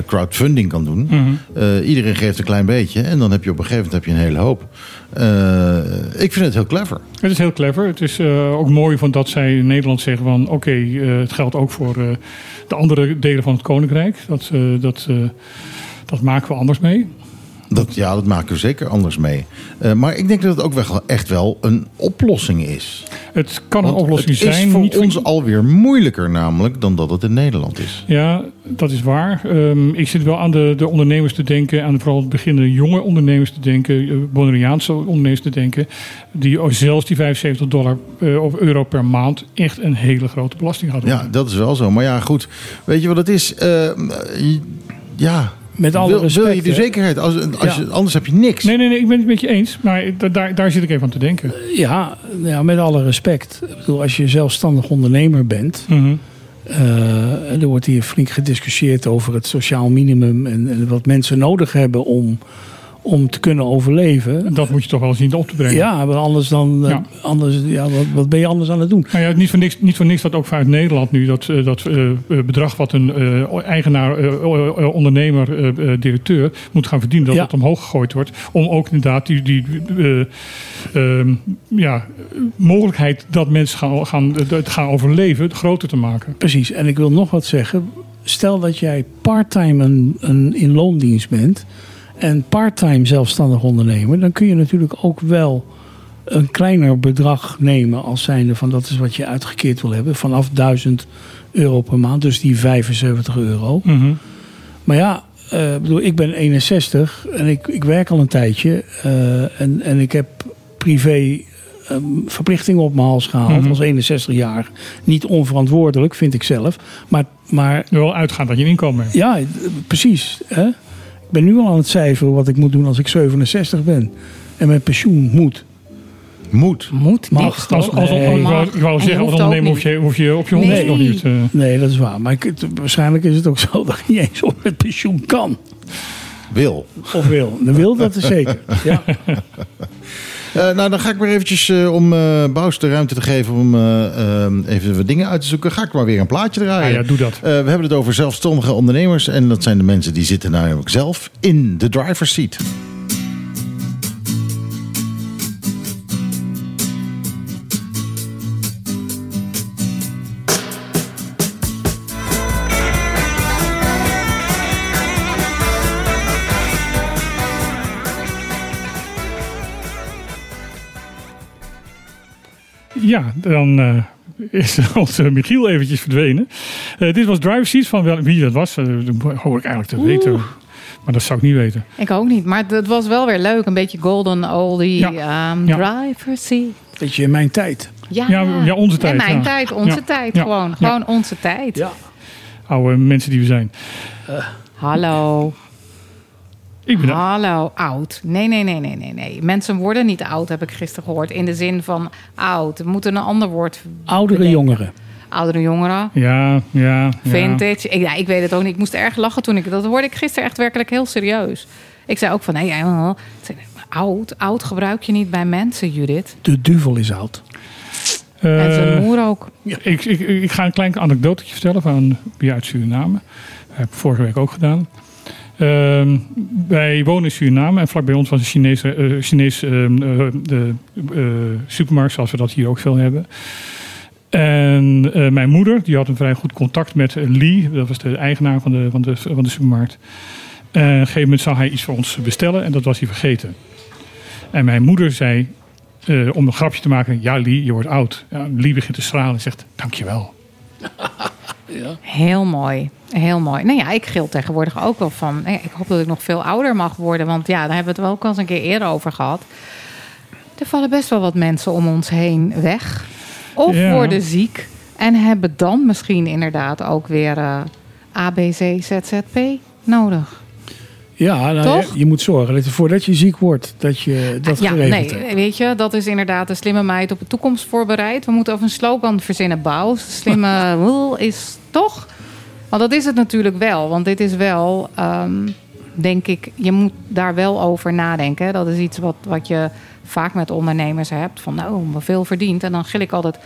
crowdfunding kan doen. Eh, iedereen geeft een klein beetje en dan heb je op een gegeven moment heb je een hele hoop. Eh, ik vind het heel clever. Het is heel clever. Het is eh, ook mooi van dat zij in Nederland zeggen van... oké, eh, het geldt ook voor eh, de andere delen van het Koninkrijk. Dat, eh, dat, eh, dat maken we anders mee. Dat, ja, dat maken we zeker anders mee. Eh, maar ik denk dat het ook wel echt wel een oplossing is. Het kan een oplossing het is zijn. voor niet ons alweer moeilijker namelijk dan dat het in Nederland is. Ja, dat is waar. Ehm, ik zit wel aan de, de ondernemers te denken, aan vooral beginnende jonge ondernemers te denken, eh, Bonaireaanse ondernemers te denken, die zelfs die 75 dollar eh, of euro per maand echt een hele grote belasting hadden. Ja, dat is wel zo. Maar ja, goed. Weet je wat het is? Eh, ja, Met alle wil, respect. wil je de zekerheid? Als, als Ja. je, anders heb je niks. Nee, nee, nee, ik ben het met je eens, maar da- daar, daar zit ik even aan te denken. Ja, ja, met alle respect. Ik bedoel, als je zelfstandig ondernemer bent. Eh, er wordt hier flink gediscussieerd over het sociaal minimum. En, en wat mensen nodig hebben om, om te kunnen overleven. Dat moet je toch wel zien op te brengen. Ja, maar anders dan. eh, Ja. Anders, ja, wat, wat ben je anders aan het doen? Nou ja, niet voor niks, niet voor niks dat ook vanuit Nederland nu dat, eh, dat eh, bedrag wat een eigenaar, ondernemer, directeur moet gaan verdienen, dat Ja. dat omhoog gegooid wordt. Om ook inderdaad die, die eh, ehm, ja, mogelijkheid dat mensen gaan, gaan, het gaan overleven groter te maken. Precies. En ik wil nog wat zeggen. Stel dat jij parttime een, een in loondienst bent. En parttime zelfstandig ondernemer. Dan kun je natuurlijk ook wel een kleiner bedrag nemen. Als zijnde van dat is wat je uitgekeerd wil hebben. Vanaf 1000 euro per maand. Dus die 75 euro. Mhm. Maar ja, eh, bedoel, ik ben 61 en ik, ik werk al een tijdje. eh, en, en ik heb privé ehm, verplichtingen op mijn hals gehaald Mhm. als 61 jaar. Niet onverantwoordelijk, vind ik zelf. Maar, maar Wel uitgaan dat je een inkomen hebt. ja, precies. Hè? Ik ben nu al aan het cijferen wat ik moet doen als ik 67 ben. En mijn pensioen moet. Moet. Moet Mag. Als, als, Nee. ik wou, ik zeggen, als ondernemer hoef je, hoef je op je honderd Nee. nog niet. eh, Nee, dat is waar. Maar ik, het- waarschijnlijk is het ook zo dat ik niet eens op met pensioen kan. Wil. Of wil. De wil, dat is zeker. Ja. Eh, nou, dan ga ik maar eventjes, eh, om eh Bous de ruimte te geven om even wat dingen uit te zoeken, ga ik maar weer een plaatje ah draaien. ja, doe dat. We hebben het over zelfstandige ondernemers. En dat zijn de mensen die zitten namelijk zelf in de driver's seat. Ja, dan eh, is onze Michiel eventjes verdwenen. Eh, dit was Driver Seats van wel, wie dat was. eh, dat hoor ik eigenlijk te weten. Maar dat zou ik niet weten. Ik ook niet, maar het was wel weer leuk. Een beetje golden oldie Ja. ehm, Ja. driver seat. Weet je, in mijn tijd. Ja, Ja, ja, onze tijd, En mijn ja. tijd, onze Ja. tijd. Ja. Gewoon, Ja. gewoon onze tijd. Ja. Oude mensen die we zijn. Hallo. Ik ben Hallo, oud. Nee, nee, nee, nee, nee, nee. Mensen worden niet oud, heb ik gisteren gehoord. In de zin van oud. We moeten een ander woord. Oudere bedenken. jongeren. Oudere jongeren. Ja, ja. ja. Vintage. Ik, ja, ik weet het ook niet. Ik moest erg lachen toen ik... Dat hoorde ik gisteren echt werkelijk heel serieus. Ik zei ook van... Nee, ja, ik zei, oud. Oud gebruik je niet bij mensen, Judith. De duvel is oud. Eh, en zijn moer ook. ik, ik, ik ga een klein anekdotetje vertellen van wie uit Suriname. Dat heb ik vorige week ook gedaan. Ehm, wij wonen in Suriname en vlak bij ons was een Chinese, eh, Chinees ehm, eh, eh, supermarkt, zoals we dat hier ook veel hebben. En mijn moeder, die had een vrij goed contact met Lee, dat was de eigenaar van de, van de, van de supermarkt. En op een gegeven moment zou hij iets voor ons bestellen en dat was hij vergeten. En mijn moeder zei, om een grapje te maken, ja Lee, je wordt oud. Ja, Lee begint te stralen en zegt, dankjewel. Heel mooi. Heel mooi. Nou ja, ik gil tegenwoordig ook wel van... eh, Ik hoop dat ik nog veel ouder mag worden. Want ja, daar hebben we het wel ook al eens een keer eerder over gehad. Er vallen best wel wat mensen om ons heen weg. Of Ja. worden ziek. En hebben dan misschien inderdaad ook weer eh ABC, ZZP. nodig. Ja, nou, Toch? je, je moet zorgen dat je, voordat je ziek wordt, dat je dat ja, geregeld nee, hebt. weet je, dat is inderdaad een slimme meid op de toekomst voorbereid. We moeten over een slogan verzinnen. Bouw, slimme wil is toch? Want dat is het natuurlijk wel. Want dit is wel, ehm, denk ik, je moet daar wel over nadenken. Dat is iets wat, wat je vaak met ondernemers hebt. Van nou, veel verdient. En dan gil ik altijd...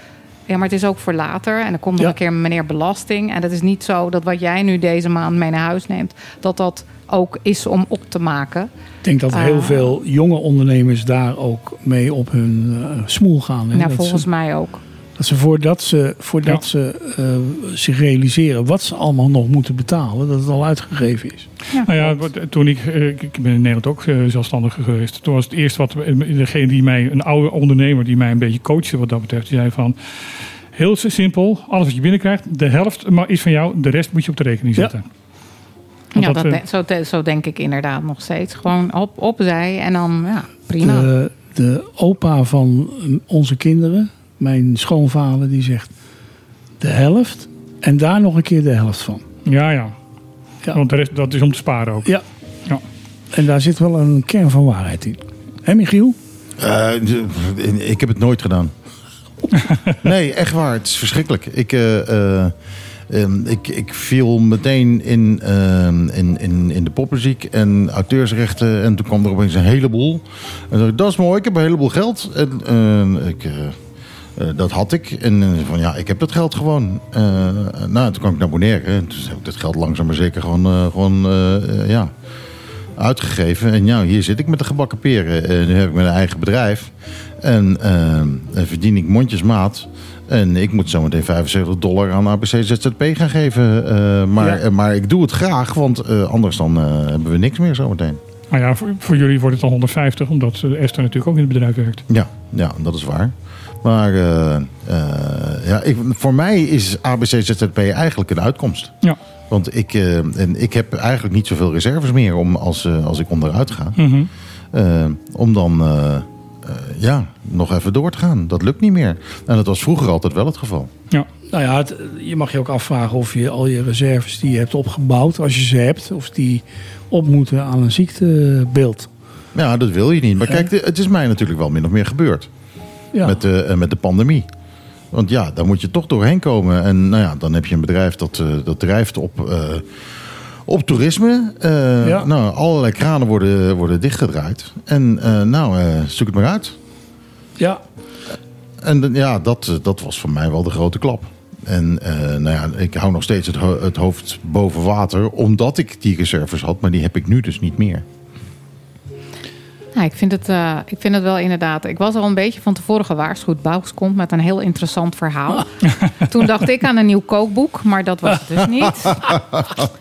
Ja, maar het is ook voor later. En dan komt nog Ja. een keer meneer belasting. En dat is niet zo dat wat jij nu deze maand mee naar huis neemt... dat dat ook is om op te maken. Ik denk dat heel Ah. veel jonge ondernemers daar ook mee op hun eh, smoel gaan. Hè? Ja, dat, volgens ze, mij ook. dat ze voordat ze, voordat Ja. ze eh, zich realiseren wat ze allemaal nog moeten betalen, dat het al uitgegeven is. Nou ja, wat- toen ik, eh, ik ben in Nederland ook eh, zelfstandig geweest. Toen was het eerst wat, eh, degene die mij, een oude ondernemer die mij een beetje coachte wat dat betreft. Die zei van, heel simpel, alles wat je binnenkrijgt, de helft is van jou, de rest moet je op de rekening zetten. Ja, dat, zo, te- zo denk ik inderdaad nog steeds. Gewoon op, opzij en dan, ja, prima. De, de opa van onze kinderen, mijn schoonvader, die zegt de helft en daar nog een keer de helft van. Ja, ja. Ja. Want de rest, dat is om te sparen ook. Ja. Ja. En daar zit wel een kern van waarheid in. Hé Michiel? Eh, ik heb het nooit gedaan. nee, echt waar. Het is verschrikkelijk. Ik, eh, eh, ehm, ik, ik viel meteen in, ehm, in, in, in de popmuziek en auteursrechten. En toen kwam er opeens een heleboel. En dacht ik, dat is mooi, ik heb een heleboel geld. En eh, ik, eh, eh, dat had ik. En eh, van ja, ik heb dat geld gewoon. Nou, toen kwam ik naar Bonaire. En toen heb ik dat geld langzaam maar zeker gewoon, gewoon ja, uitgegeven. En ja, hier zit ik met de gebakken peren. En nu heb ik mijn eigen bedrijf. En en verdien ik mondjesmaat. En ik moet zometeen 75 dollar aan ABC ZZP gaan geven. Eh, maar, Ja. eh, maar ik doe het graag, want eh, anders dan hebben we niks meer zometeen. Nou ja, voor, voor jullie wordt het al 150, omdat Esther natuurlijk ook in het bedrijf werkt. Ja, ja, dat is waar. Maar ja, ik, voor mij is ABC ZZP eigenlijk een uitkomst. Ja. Want ik, en ik heb eigenlijk niet zoveel reserves meer om als, als ik onderuit ga. Mhm. Om dan ja, nog even door te gaan. Dat lukt niet meer. En dat was vroeger altijd wel het geval. Ja. Nou ja, het- je mag je ook afvragen of je al je reserves die je hebt opgebouwd, als je ze hebt, of die op moeten aan een ziektebeeld. Ja, dat wil je niet. Maar kijk, het is mij natuurlijk wel min of meer gebeurd. Ja. Met, de, eh, met de pandemie. Want ja, daar moet je toch doorheen komen. En nou ja, dan heb je een bedrijf dat, eh, dat drijft op, eh, op toerisme. Eh, Ja. Nou, allerlei kranen worden, worden dichtgedraaid. En eh, nou, eh, zoek het maar uit. ja, En ja, dat, dat was voor mij wel de grote klap. En nou ja, ik hou nog steeds het, ho- het hoofd boven water. Omdat ik die reserves had. Maar die heb ik nu dus niet meer. Ja, ik, vind het, eh, ik vind het wel inderdaad. Ik was al een beetje van tevoren gewaarschuwd. Bouws komt met een heel interessant verhaal. Toen dacht ik aan een nieuw kookboek, maar dat was het dus niet.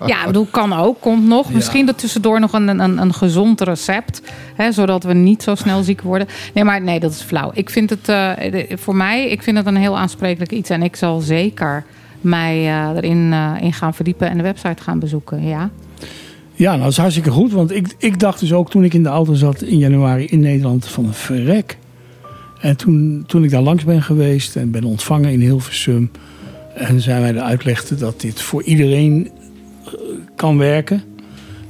Ja, ik bedoel, kan ook, komt nog. Misschien er tussendoor nog een, een, een gezond recept. Hè, zodat we niet zo snel ziek worden. Nee, maar nee, dat is flauw. Ik vind het eh, voor mij, ik vind het een heel aansprekelijk iets. En ik zal zeker mij eh, erin in gaan verdiepen en de website gaan bezoeken. Ja. Ja, nou dat is hartstikke goed. Want ik, ik dacht dus ook toen ik in de auto zat in januari in Nederland van een verrek. En toen, toen ik daar langs ben geweest en ben ontvangen in Hilversum. En zij mij de uitlegde dat dit voor iedereen eh, kan werken.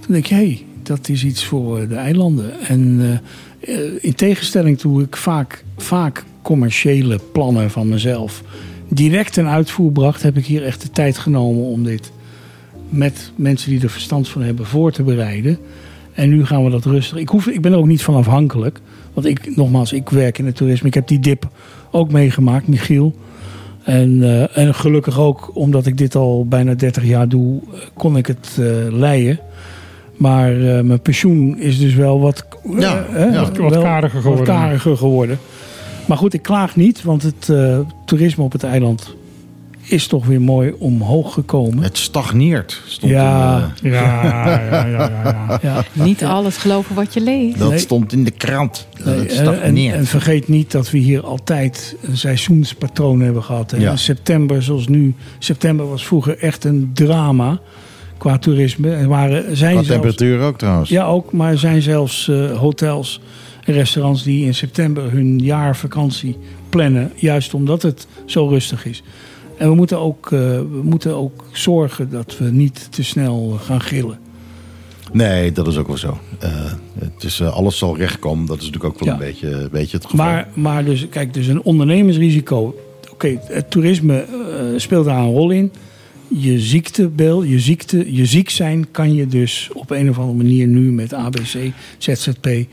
Toen denk ik, hé, hey, dat is iets voor eh, de eilanden. En eh, in tegenstelling toe ik vaak, vaak commerciële plannen van mezelf direct ten uitvoer bracht, heb ik hier echt de tijd genomen om dit met mensen die er verstand van hebben voor te bereiden. En nu gaan we dat rustig. Ik, hoef, ik ben er ook niet van afhankelijk. Want ik, nogmaals, ik werk in het toerisme. Ik heb die dip ook meegemaakt, Michiel. En, eh, en gelukkig ook, omdat ik dit al bijna 30 jaar doe, eh, kon ik het eh leiden. Maar eh, mijn pensioen is dus wel wat, Ja, ja. Wat- wat wel kariger geworden. Wat kariger geworden. Maar goed, ik klaag niet, want het eh, toerisme op het eiland is toch weer mooi omhoog gekomen. Het stagneert. Stond Ja. in, eh, Ja, ja, ja, ja, ja. Ja, Niet alles geloven wat je leest. dat Nee. stond in de krant. Nee, het en, en, stagneert. en vergeet niet dat we hier altijd een seizoenspatroon hebben gehad. Hè. September, zoals nu. September was vroeger echt een drama qua toerisme. Er waren, zijn Qua zelfs, temperatuur ook trouwens. ja, ook, maar er zijn zelfs eh, hotels en restaurants die in september hun jaarvakantie plannen. Juist omdat het zo rustig is. En we moeten ook, eh, we moeten ook zorgen dat we niet te snel gaan gillen. Nee, dat is ook wel zo. Eh, het is, eh, alles zal rechtkomen. Dat is natuurlijk ook wel Ja. een, beetje, een beetje het geval. Maar, maar dus, kijk, dus een ondernemersrisico. Oké, het toerisme eh, speelt daar een rol in. Je ziektebeeld, je, ziekte, je ziek zijn kan je dus op een of andere manier nu met ABC, ZZP en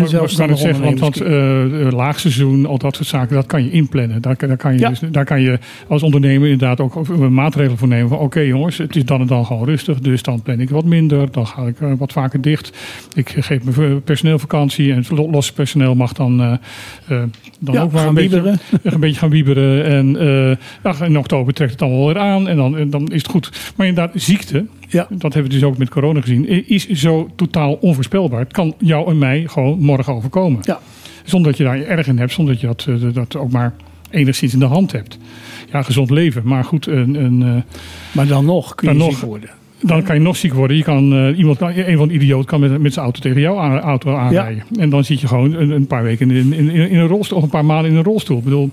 Maar- zelfs ik kan het zeggen, want, want eh, eh, laagseizoen, al dat soort zaken, dat kan je inplannen. Daar, daar, kan je Ja. dus, daar kan je als ondernemer inderdaad ook maatregelen voor nemen. Van oké jongens, het is dan en dan gewoon rustig, dus dan plan ik wat minder. Dan ga ik eh, wat vaker dicht. Ik geef mijn personeel vakantie en lo- los personeel mag dan, dan Ja, ook maar een beetje, wieberen. een beetje gaan wieberen. En eh, ja, in oktober trekt het dan wel weer aan en dan, dan is het goed. Maar inderdaad, ziekte, Ja. dat hebben we dus ook met corona gezien, is zo totaal onvoorspelbaar. Het kan jou en mij gewoon morgen overkomen. Ja. Zonder dat je daar erg in hebt, zonder dat je dat, eh, dat ook maar enigszins in de hand hebt. Ja, gezond leven. Maar goed, een, een, eh, Maar dan nog kun je Dan ziek nog. worden. dan kan je nog ziek worden. Je kan, eh, iemand, kan- een van de idioot kan met, met zijn auto tegen jouw auto aanrijden. En dan zit je gewoon een, een paar weken in, in, in, in een rolstoel, of een paar maanden in een rolstoel. Ik bedoel,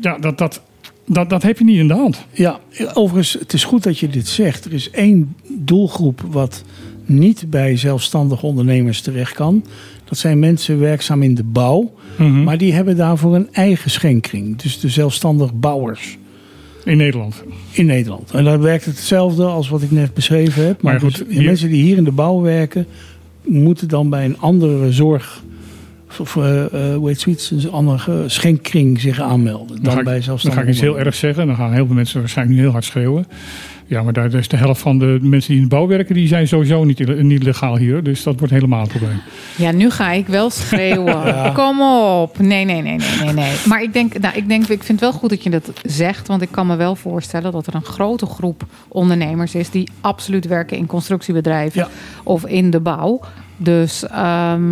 ja, dat, dat, dat, dat heb je niet in de hand. Ja, overigens, het is goed dat je dit zegt. Er is één doelgroep wat niet bij zelfstandige ondernemers terecht kan. Dat zijn mensen werkzaam in de bouw. Mhm. Maar die hebben daarvoor een eigen schenkring. Dus de zelfstandig bouwers In Nederland. in Nederland. En daar werkt het hetzelfde als wat ik net beschreven heb. Maar, Maar goed, dus hier- mensen die hier in de bouw werken... moeten dan bij een andere zorg... Of, eh, eh, hoe heet zoiets? Een andere schenkring zich aanmelden. Dan, Dan ga, ik, bij dan ga ik iets heel erg zeggen. Dan gaan heel veel mensen waarschijnlijk nu heel hard schreeuwen. Ja, maar daar is de helft van de mensen die in de bouw werken, die zijn sowieso niet, niet legaal hier. Dus dat wordt helemaal een probleem. Ja, nu ga ik wel schreeuwen. Kom op. Nee, nee, nee, nee, nee, nee. Maar ik denk, nou, ik denk, ik vind het wel goed dat je dat zegt. Want ik kan me wel voorstellen dat er een grote groep ondernemers is die absoluut werken in constructiebedrijven Ja. of in de bouw. Dus ehm,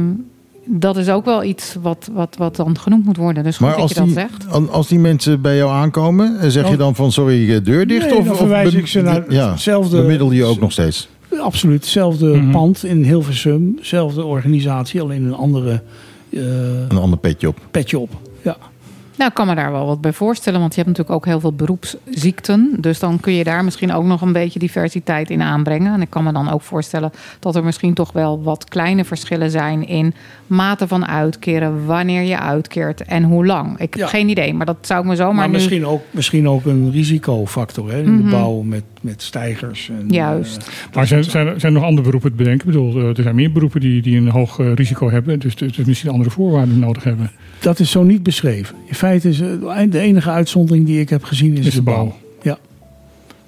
dat is ook wel iets wat, wat, wat dan genoemd moet worden. Dus goed Maar dat als je dat die, zegt. als die mensen bij jou aankomen, eh, zeg je Dan- van sorry, eh, deur dicht? Nee, of, dan of verwijs ik ze naar ja, hetzelfde- Bemiddel je ook nog steeds? Absoluut, hetzelfde Mhm. pand in Hilversum. Zelfde organisatie, alleen een andere eh, Een ander petje op. petje op. Ja. Nou, ik kan me daar wel wat bij voorstellen. Want je hebt natuurlijk ook heel veel beroepsziekten. Dus dan kun je daar misschien ook nog een beetje diversiteit in aanbrengen. En ik kan me dan ook voorstellen dat er misschien toch wel wat kleine verschillen zijn in mate van uitkeren, wanneer je uitkeert en hoe lang. Ik heb Ja. geen idee, maar dat zou ik me zomaar Maar nu... misschien ook, misschien ook een risicofactor hè, in de bouw met, met stijgers. En, Mhm. Juist. eh, Maar zijn, zijn, zijn er nog andere beroepen te bedenken? Ik bedoel, eh, er zijn meer beroepen die, die een hoog eh, risico hebben. Dus, dus misschien andere voorwaarden nodig hebben. dat is zo niet beschreven. In feite is eh, de enige uitzondering die ik heb gezien is, Is de de bouw. Ja.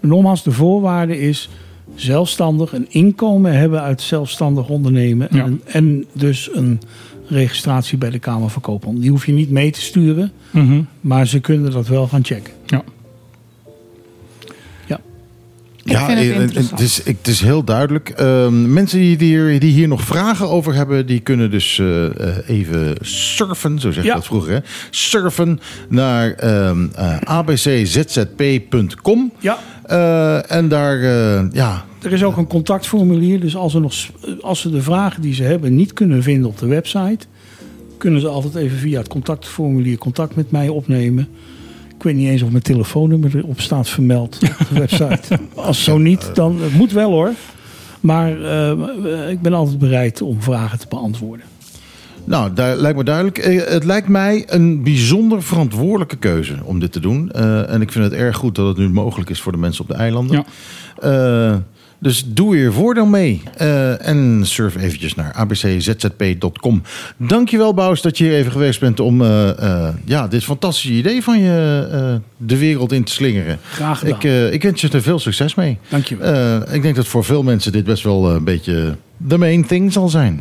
Nogmaals, de voorwaarde is zelfstandig een inkomen hebben uit zelfstandig ondernemen. Ja. En, en dus een registratie bij de Kamer van Koophandel. Die hoef je niet mee te sturen, Mhm. maar ze kunnen dat wel gaan checken. Ja. Ik vind het interessant. het, is, ik- het is heel duidelijk. Ehm, mensen die hier, die hier nog vragen over hebben, die kunnen dus eh, eh, even surfen, zo zeg je Ja. dat vroeger, hè? Surfen naar ehm eh, abczp.com. Ja. Eh, en daar, eh, ja, Er is ook een contactformulier, dus als, er nog, als ze de vragen die ze hebben niet kunnen vinden op de website, kunnen ze altijd even via het contactformulier contact met mij opnemen. Ik weet niet eens of mijn telefoonnummer erop staat vermeld op de website. Als zo niet, dan het moet wel hoor. Maar eh, ik ben altijd bereid om vragen te beantwoorden. Nou, daar lijkt me duidelijk. Eh, Het lijkt mij een bijzonder verantwoordelijke keuze om dit te doen. Eh, en ik vind het erg goed dat het nu mogelijk is voor de mensen op de eilanden. Ja. Eh, dus doe je voordeel mee. Eh, en surf eventjes naar abczzp.com. Dankjewel, Bous, dat je hier even geweest bent om eh, eh, ja, dit fantastische idee van je de wereld in te slingeren. Graag gedaan. Ik, ik wens je er veel succes mee. Dankjewel. Ik denk dat voor veel mensen dit best wel een beetje de main thing zal zijn.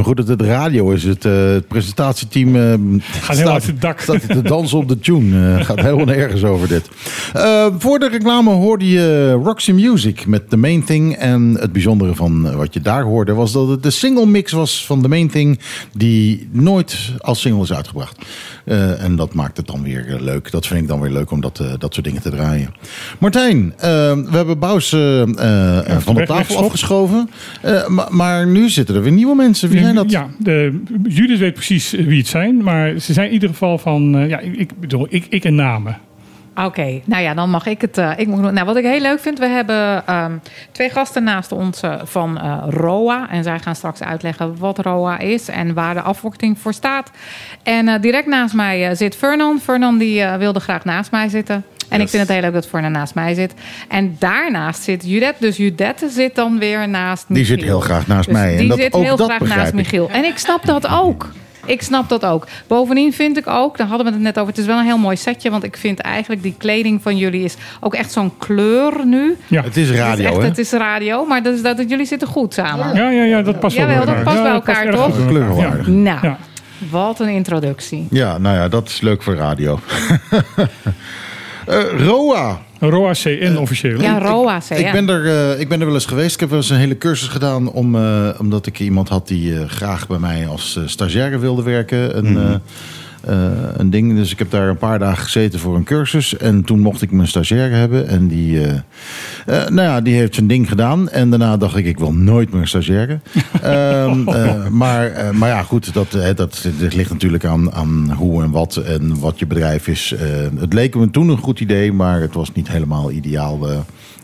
Maar goed dat het radio is. Het, eh, het presentatieteam eh, Gaat heel uit het dak. Staat te dansen op de tune. Eh, gaat helemaal nergens over dit. Voor de reclame hoorde je Roxy Music met The Main Thing. En het bijzondere van wat je daar hoorde was dat het de single mix was van The Main Thing. Die nooit als single is uitgebracht. Eh, en dat maakt het dan weer eh, leuk. Dat vind ik dan weer leuk om dat, eh, dat soort dingen te draaien. Martijn, we hebben Bous eh, van de tafel afgeschoven. Maar, maar nu zitten er weer nieuwe mensen. Wie zijn dat? Ja, de, Judith weet precies wie het zijn. Maar ze zijn in ieder geval van... ja, ik, ik bedoel, ik, ik en namen. Oké, nou ja, dan mag ik het. eh, ik moet, nou, wat ik heel leuk vind, we hebben ehm, twee gasten naast ons eh, van eh, ROA. En zij gaan straks uitleggen wat ROA is en waar de afkorting voor staat. En direct naast mij zit Vernon. Vernon die wilde graag naast mij zitten. En ik vind het heel leuk dat Vernon naast mij zit. En daarnaast zit Judette. Dus Judette zit dan weer naast Die Michiel. zit heel graag naast Dus mij. En Die dat, zit ook heel dat graag naast ik. Michiel. En ik snap dat ook. Ik snap dat ook. Bovendien vind ik ook, daar hadden we het net over. Het is wel een heel mooi setje. Want ik vind eigenlijk die kleding van jullie is ook echt zo'n kleur nu. Ja, Het is Het is, radio, echt, hè? het is radio, maar dat is, dat, jullie zitten goed samen. ja, ja, ja dat past wel Jawel, dat elkaar. past bij Ja, elkaar, toch? bij elkaar. Kleurenwaardig. Ja. Nou, Ja. wat een introductie. Ja, nou ja, dat is leuk voor radio. Eh, Roa. ROA CN officieel. Ja, ROA, zei Ik ben, er, eh, ik ben er wel eens geweest. Ik heb wel eens een hele cursus gedaan. Om, eh, omdat ik iemand had die eh, graag bij mij als eh, stagiaire wilde werken. Een, eh, eh, een ding. Dus ik heb daar een paar dagen gezeten voor een cursus. En toen mocht ik mijn stagiaire hebben. En die, eh, eh, nou ja, die heeft zijn ding gedaan. En daarna dacht ik, ik wil nooit meer een stagiaire. Ehm, eh, maar, eh, maar ja, goed. Dat, eh, dat, dat ligt natuurlijk aan, aan hoe en wat. En wat je bedrijf is. Eh, het leek me toen een goed idee. Maar het was niet helemaal ideaal. eh,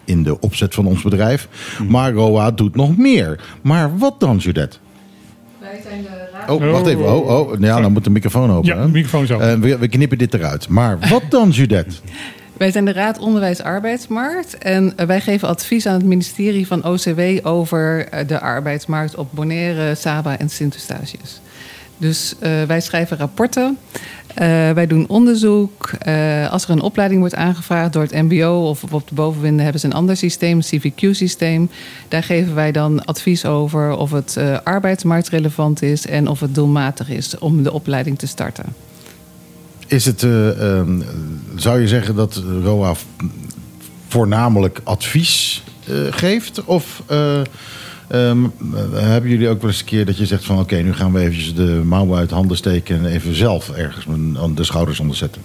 in de opzet van ons bedrijf. Maar ROA doet nog meer. Maar wat dan, Judith? Wij zijn de Oh, wacht even. Oh, oh. Ja, dan moet de microfoon open. Ja, de microfoon zo. Eh, we, we knippen dit eruit. Maar wat dan, Judith? Wij zijn de Raad Onderwijs Arbeidsmarkt en eh, wij geven advies aan het ministerie van OCW over eh, de arbeidsmarkt op Bonaire, Saba en Sint-Eustatius. Dus eh, wij schrijven rapporten, wij doen onderzoek. Eh, als er een opleiding wordt aangevraagd door het MBO of op de bovenwinden hebben ze een ander systeem, CVQ-systeem. Daar geven wij dan advies over of het eh, arbeidsmarktrelevant is en of het doelmatig is om de opleiding te starten. Is het, eh, ehm, zou je zeggen dat ROA voornamelijk advies eh, geeft? Of eh, ehm, eh, hebben jullie ook wel eens een keer dat je zegt van... oké, nu gaan we eventjes de mouwen uit handen steken... en even zelf ergens de schouders onder zetten?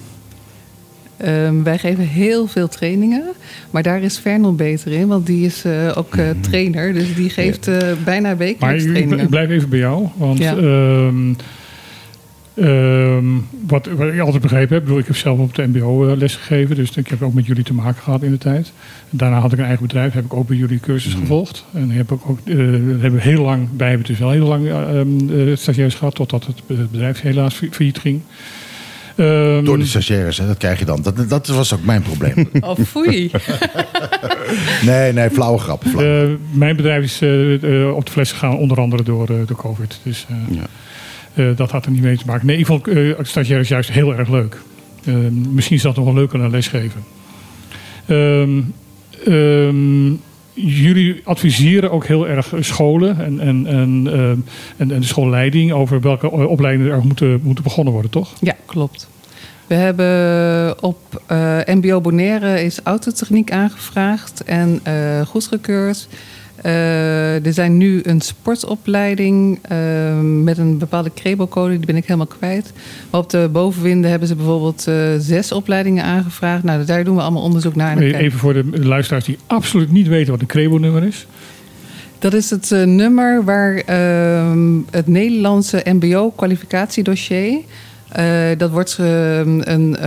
Ehm, wij geven heel veel trainingen, maar daar is Vernon beter in, want die is eh, ook eh, trainer. Dus die geeft eh, bijna Maar wekelijks ik, trainingen. ik blijf even bij jou. Want Ja. ehm, Ehm, wat, wat ik altijd begrepen heb, ik bedoel, ik heb zelf op het MBO eh, les gegeven, dus ik heb ook met jullie te maken gehad in de tijd. Daarna had ik een eigen bedrijf, heb ik ook bij jullie cursus gevolgd. En heb ik ook, eh, hebben we heel lang, wij hebben dus wel heel lang eh, ehm, eh, stagiairs gehad, totdat het be- bedrijf helaas fa- failliet ging. Ehm, Door de stagiaires, hè, dat krijg je dan. Dat, dat was ook mijn probleem. Oh, foei. nee, nee, flauwe grap. flauwe. Eh, mijn bedrijf is op de fles gegaan, onder andere door, eh, door COVID. Dus eh, eh, dat had er niet mee te maken. Nee, in ieder geval, uh, stagiair is juist heel erg leuk. Eh, misschien is dat nog wel leuker dan lesgeven. Ehm, ehm, jullie adviseren ook heel erg scholen en, en, en, ehm, en, en de schoolleiding over welke eh, opleidingen er moeten, moeten begonnen worden, toch? Ja, klopt. We hebben op eh, MBO Bonaire is autotechniek aangevraagd en eh, goedgekeurd. Eh, er zijn nu een sportopleiding eh, met een bepaalde Crebo-code, die ben ik helemaal kwijt. Maar op de bovenwinden hebben ze bijvoorbeeld eh, zes opleidingen aangevraagd. Nou, daar doen we allemaal onderzoek naar. Even voor de luisteraars die absoluut niet weten wat een Crebo-nummer is. Dat is het eh, nummer waar ehm, het Nederlandse MBO-kwalificatiedossier. dat wordt eh, een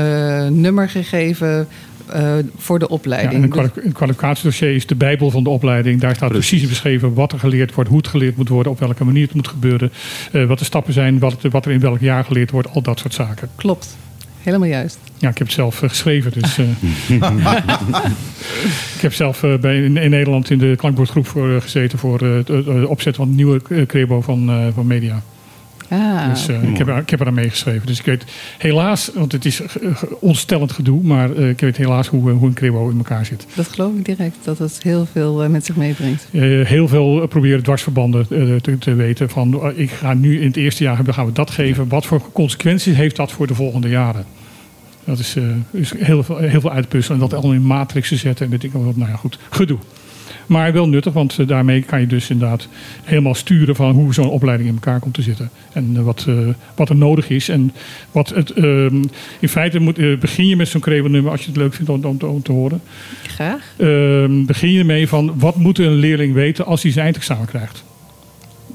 nummer gegeven eh, voor de Ja, opleiding. en een, Dus- een kwalificatiedossier is de bijbel van de opleiding. Daar staat precies, beschreven wat er geleerd wordt, hoe het geleerd moet worden, op welke manier het moet gebeuren, eh, wat de stappen zijn, wat, wat er in welk jaar geleerd wordt, al dat soort zaken. Klopt, helemaal juist. Ja, ik heb het zelf eh, geschreven. Dus, eh, ik heb zelf eh, bij, in, in Nederland in de klankbordgroep voor, gezeten voor eh, het opzetten van het nieuwe Crebo van, eh, van Media. Ah, Dus eh, ik, heb, ik heb er aan meegeschreven. Dus ik weet helaas, want het is ontstellend gedoe, maar eh, ik weet helaas hoe, eh, hoe een Crebo in elkaar zit. dat geloof ik direct, dat het heel veel met zich meebrengt. Heel veel proberen dwarsverbanden te, te weten. Van, ik ga nu in het eerste jaar gaan we dat geven. Wat voor consequenties heeft dat voor de volgende jaren? Dat is, is heel, veel, heel veel uitpuzzelen. En dat allemaal in matrixen zetten. En weet ik wat. Nou ja, goed. Gedoe. Maar wel nuttig, want eh, daarmee kan je dus inderdaad helemaal sturen van hoe zo'n opleiding in elkaar komt te zitten. En eh, wat, eh, wat er nodig is. En wat het, ehm, in feite moet, begin je met zo'n nummer als je het leuk vindt om, om, te- om te horen. Graag. Ehm, begin je ermee van wat moet een leerling weten als hij zijn eindexamen krijgt?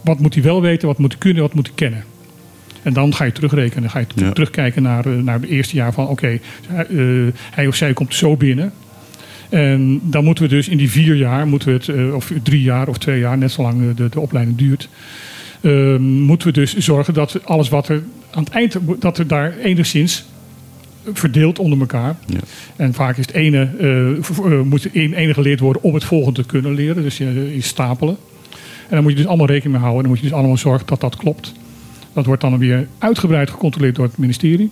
Wat moet hij wel weten, wat moet hij kunnen, wat moet hij kennen? En dan ga je terugrekenen. Dan ga je Ja. terugkijken naar, naar het eerste jaar van oké, eh, hij of zij komt zo binnen. En dan moeten we dus in die vier jaar, moeten we het, eh, of drie jaar of twee jaar, net zolang de, de opleiding duurt, ehm, moeten we dus zorgen dat alles wat er aan het eind, dat er daar enigszins verdeeld onder elkaar. Ja. En vaak is het ene, eh, eh, moet één ene geleerd worden om het volgende te kunnen leren. Dus je, je stapelen. En dan moet je dus allemaal rekening mee houden. En dan moet je dus allemaal zorgen dat dat klopt. Dat wordt dan weer uitgebreid gecontroleerd door het ministerie.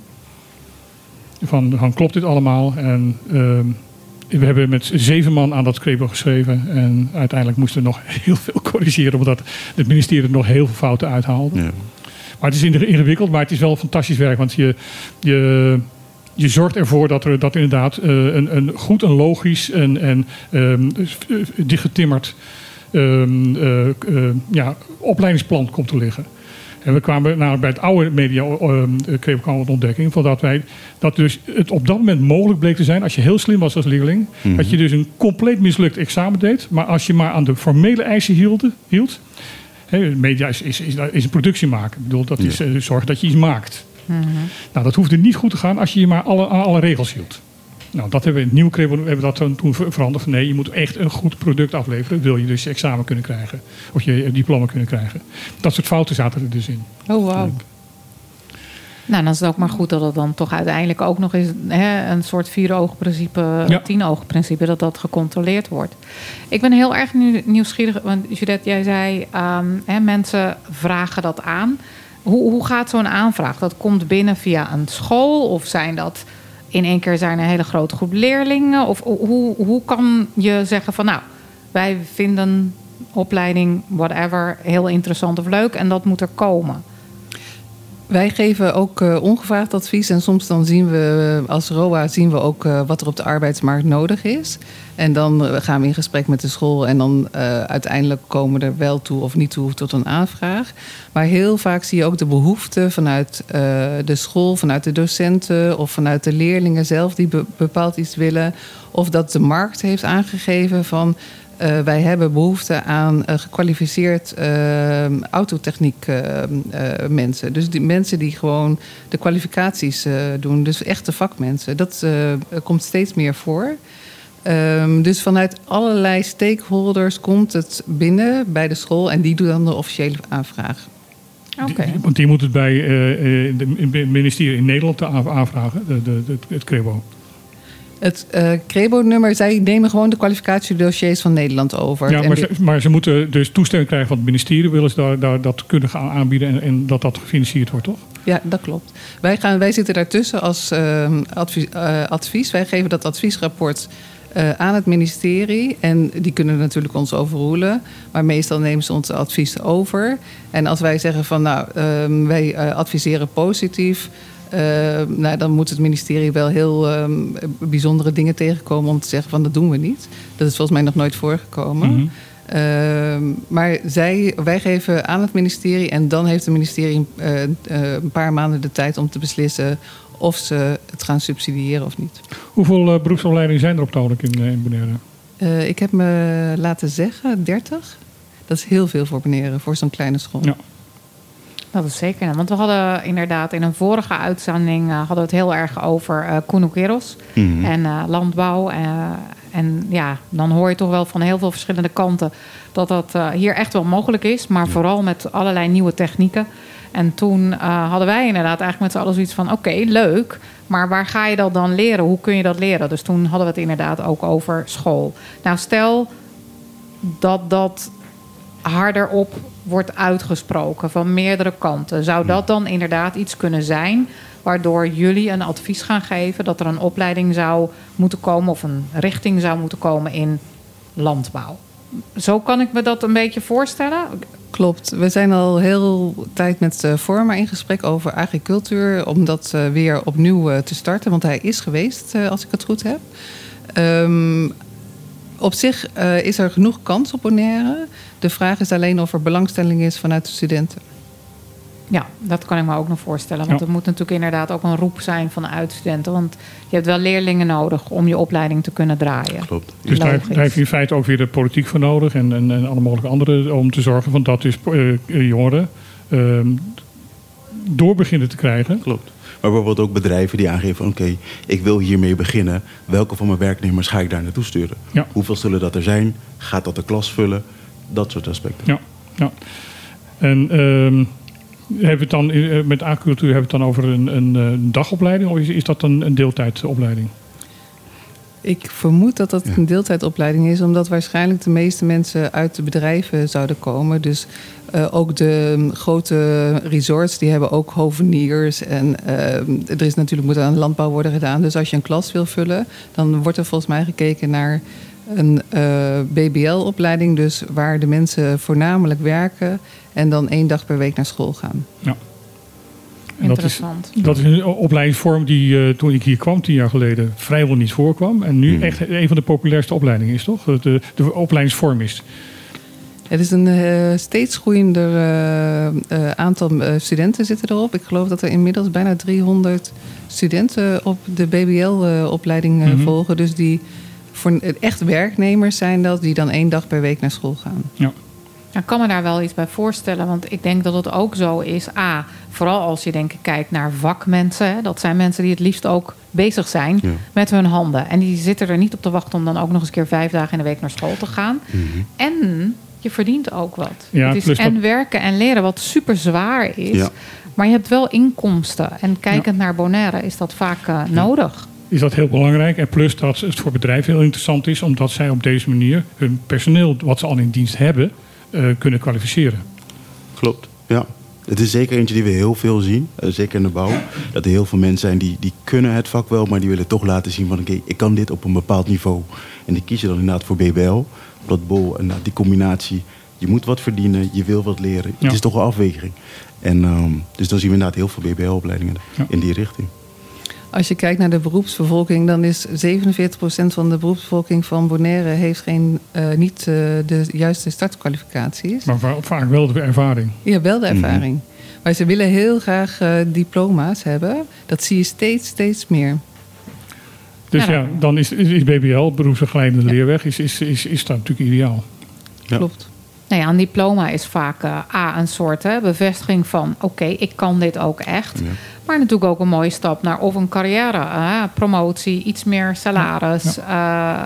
Van, van klopt dit allemaal? En ehm, we hebben met zeven man aan dat crepo geschreven. En uiteindelijk moesten we nog heel veel corrigeren. Omdat het ministerie er nog heel veel fouten uithaalde. Ja. Maar het is inge- ingewikkeld, maar het is wel fantastisch werk. Want je, je, je zorgt ervoor dat er dat inderdaad eh, een, een goed en logisch en, en ehm, eh, dichtgetimmerd ehm, eh, eh, ja, opleidingsplan komt te liggen. En we kwamen nou, bij het oude media ehm, eh, kregen we een ontdekking van dat wij dat dus het op dat moment mogelijk bleek te zijn als je heel slim was als leerling, dat je dus een compleet mislukt examen deed, maar als je maar aan de formele eisen hield, hield Hè, media is, is, is, is een productie maken. Ik bedoel, dat is eh, zorgen dat je iets maakt. Nou, dat hoefde niet goed te gaan als je je maar alle, aan alle regels hield. Nou, dat hebben we in het nieuwe Crebo hebben we dat toen- toen ver- veranderd. Nee, je moet echt een goed product afleveren. Wil je dus je examen kunnen krijgen. Of je eh, diploma kunnen krijgen. Dat soort fouten zaten er dus in. Oh, wauw. Nou, dan is het ook maar goed dat het dan toch uiteindelijk ook nog eens hè, een soort vier-ogen-principe, Ja. tien-ogen-principe, dat dat gecontroleerd wordt. Ik ben heel erg nieuw- nieuwsgierig, want Judith, jij zei, ehm, hè, mensen vragen dat aan. Hoe, hoe gaat zo'n aanvraag? Dat komt binnen via een school of zijn dat in één keer zijn er een hele grote groep leerlingen? Of hoe, hoe kan je zeggen van nou, wij vinden opleiding, whatever, heel interessant of leuk en dat moet er komen? Wij geven ook eh, ongevraagd advies. En soms dan zien we eh, als ROA zien we ook eh, wat er op de arbeidsmarkt nodig is. En dan gaan we in gesprek met de school. En dan uiteindelijk komen we er wel toe of niet toe tot een aanvraag. Maar heel vaak zie je ook de behoefte vanuit de school, vanuit de docenten of vanuit de leerlingen zelf die be- bepaald iets willen. Of dat de markt heeft aangegeven van eh, wij hebben behoefte aan eh, gekwalificeerd eh, autotechniek eh, eh, mensen. Dus die mensen die gewoon de kwalificaties eh, doen. Dus echte vakmensen. Dat eh, komt steeds meer voor. Ehm, dus vanuit allerlei stakeholders komt het binnen bij de school. En die doen dan de officiële aanvraag. Die- Want die moet het bij eh, eh, het ministerie in Nederland aan- aanvragen, de, de, de- het CREBO. Het eh CREBO-nummer, zij nemen gewoon de kwalificatiedossiers van Nederland over. Ja, maar ze, maar ze moeten dus toestemming krijgen van het ministerie, willen ze daar, daar, dat kunnen gaan aanbieden en, en dat dat gefinancierd wordt, toch? Ja, dat klopt. Wij, gaan, wij zitten daartussen als ehm, advies, eh, advies. Wij geven dat adviesrapport eh, aan het ministerie. En die kunnen natuurlijk ons overroelen. Maar meestal nemen ze ons advies over. En als wij zeggen van nou, ehm, wij adviseren positief. Eh, nou, dan moet het ministerie wel heel ehm, bijzondere dingen tegenkomen om te zeggen van dat doen we niet. Dat is volgens mij nog nooit voorgekomen. Mhm. Ehm, maar zij, wij geven aan het ministerie en dan heeft het ministerie eh, eh, een paar maanden de tijd om te beslissen of ze het gaan subsidiëren of niet. Hoeveel beroepsopleidingen zijn er op het ogenblik in, eh, in Bonaire? Ik heb me laten zeggen 30. Dat is heel veel voor Bonaire, voor zo'n kleine school. Ja. Dat is zeker. Want we hadden inderdaad in een vorige uitzending eh, hadden we het heel erg over Kunukeros Mhm. en eh, landbouw. en ja, dan hoor je toch wel van heel veel verschillende kanten dat dat hier echt wel mogelijk is. Maar vooral met allerlei nieuwe technieken. En toen hadden wij inderdaad eigenlijk met z'n allen zoiets van... oké, leuk, maar waar ga je dat dan leren? Hoe kun je dat leren? Dus toen hadden we het inderdaad ook over school. Nou, stel dat dat harder op wordt uitgesproken van meerdere kanten. Zou dat dan inderdaad iets kunnen zijn waardoor jullie een advies gaan geven dat er een opleiding zou moeten komen of een richting zou moeten komen in landbouw? Zo kan ik me dat een beetje voorstellen. Klopt. We zijn al heel tijd met eh Forma in gesprek over agricultuur. Om dat eh, weer opnieuw eh, te starten. Want hij is geweest, eh, als ik het goed heb. Ehm, op zich eh, is er genoeg kans op Bonaire. De vraag is alleen of er belangstelling is vanuit de studenten. Ja, dat kan ik me ook nog voorstellen. Want Ja. er moet natuurlijk inderdaad ook een roep zijn vanuit studenten. Want je hebt wel leerlingen nodig om je opleiding te kunnen draaien. Klopt. Dus daar, daar heb je in feite ook weer de politiek voor nodig en, en, en alle mogelijke andere om te zorgen van dat dus eh, eh, jongeren ehm, door beginnen te krijgen. Klopt. Maar bijvoorbeeld ook bedrijven die aangeven: oké, ik wil hiermee beginnen. Welke van mijn werknemers ga ik daar naartoe sturen? Ja. Hoeveel zullen dat er zijn? Gaat dat de klas vullen? Dat soort aspecten. Ja, ja. En ehm, hebben we het dan eh, met agricultuur hebben we het dan over een, een, eh, dagopleiding of is, is dat een, een deeltijdopleiding? Ik vermoed dat dat een deeltijdopleiding is, omdat waarschijnlijk de meeste mensen uit de bedrijven zouden komen. Dus eh, ook de mm, grote resorts, die hebben ook hoveniers. En eh, er is natuurlijk moet aan landbouw worden gedaan. Dus als je een klas wil vullen, dan wordt er volgens mij gekeken naar een eh, BBL-opleiding. Dus waar de mensen voornamelijk werken en dan één dag per week naar school gaan. En dat is, Interessant. dat is een opleidingsvorm die eh, toen ik hier kwam, tien jaar geleden, vrijwel niet voorkwam. En nu Hmm. echt een van de populairste opleidingen is, toch? De, de opleidingsvorm is. Het is een eh, steeds groeiender eh, eh, aantal eh, studenten zitten erop. Ik geloof dat er inmiddels bijna 300 studenten op de BBL-opleiding Mhm. eh, volgen. Dus die voor echt werknemers zijn dat, die dan één dag per week naar school gaan. Ja. Ik kan me daar wel iets bij voorstellen. Want ik denk dat het ook zo is. A, vooral als je denk ik kijkt naar vakmensen. Hè, dat zijn mensen die het liefst ook bezig zijn Ja. met hun handen. En die zitten er niet op te wachten om dan ook nog eens een keer vijf dagen in de week naar school te gaan. En je verdient ook wat. Ja, het is plus en dat- werken en leren wat super zwaar is. Ja. Maar je hebt wel inkomsten. En kijkend naar Bonaire is dat vaak eh, nodig. Is dat heel belangrijk. En plus dat het voor bedrijven heel interessant is, omdat zij op deze manier hun personeel, wat ze al in dienst hebben, kunnen kwalificeren. Klopt, ja. Het is zeker eentje die we heel veel zien, eh, zeker in de bouw. Dat er heel veel mensen zijn die, die kunnen het vak wel, maar die willen toch laten zien van oké, ik kan dit op een bepaald niveau. En die kiezen dan inderdaad voor BBL, dat bol en die combinatie. Je moet wat verdienen, je wil wat leren. Ja. Het is toch een afweging. En ehm, dus dan zien we inderdaad heel veel BBL-opleidingen Ja. in die richting. Als je kijkt naar de beroepsbevolking, dan is 47% van de beroepsbevolking van Bonaire heeft geen, eh, niet eh, de juiste startkwalificaties. Maar va- vaak wel de ervaring. Ja, wel de ervaring. Maar ze willen heel graag eh, diploma's hebben. Dat zie je steeds, steeds meer. Dus Ja, dan is, is is BBL, beroepsbegeleidende leerweg, is, is, is, is dat natuurlijk ideaal. Ja. Klopt. Nou ja, een diploma is vaak eh, A, een soort hè, bevestiging van... oké, ik kan dit ook echt. Maar natuurlijk ook een mooie stap naar of een carrière, eh, promotie, iets meer salaris. Eh,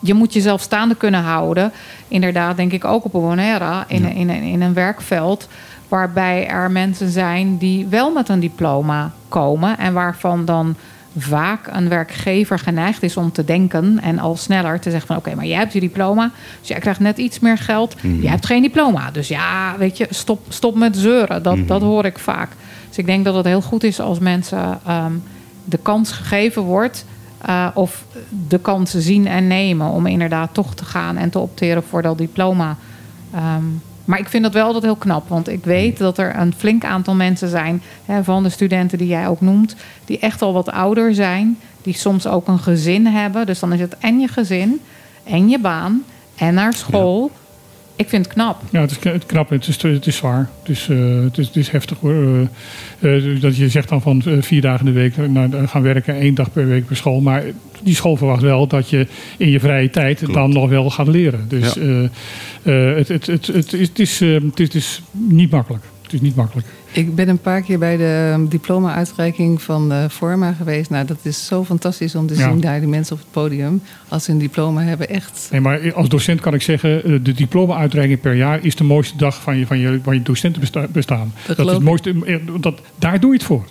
je moet jezelf staande kunnen houden. Inderdaad, denk ik ook op een Bonaire, in, in, in, in een werkveld... waarbij er mensen zijn die wel met een diploma komen... en waarvan dan vaak een werkgever geneigd is om te denken... en al sneller te zeggen van... oké, maar jij hebt je diploma, dus jij krijgt net iets meer geld. Jij hebt geen diploma, dus ja, weet je, stop, stop met zeuren. Dat, dat hoor ik vaak. Dus ik denk dat het heel goed is als mensen ehm, de kans gegeven wordt... eh, of de kansen zien en nemen om inderdaad toch te gaan... en te opteren voor dat diploma... Ehm, maar ik vind dat wel altijd heel knap. Want ik weet dat er een flink aantal mensen zijn... Hè, van de studenten die jij ook noemt... die echt al wat ouder zijn. Die soms ook een gezin hebben. Dus dan is het en je gezin en je baan en naar school. Ik vind het knap. Ja, het is kn- knap, het is, het is zwaar. Het is, eh, het is, het is heftig hoor. Eh, eh, dat je zegt dan van eh, vier dagen in de week naar, gaan werken, één dag per week per school. Maar die school verwacht wel dat je in je vrije tijd dan nog wel gaat leren. Dus Ja. eh, eh, het, het, het, het, is, het, is, eh, het, is, het is niet makkelijk. Het is niet makkelijk. Ik ben een paar keer bij de um, diploma-uitreiking van de Forma geweest. Nou, dat is zo fantastisch om te Ja. zien daar die mensen op het podium. Als ze een diploma hebben, echt. Nee, maar als docent kan ik zeggen, eh, de diploma-uitreiking per jaar is de mooiste dag van je, van je, van je docentenbestaan. Dat, is geloof het mooiste, eh, dat, daar doe je het voor.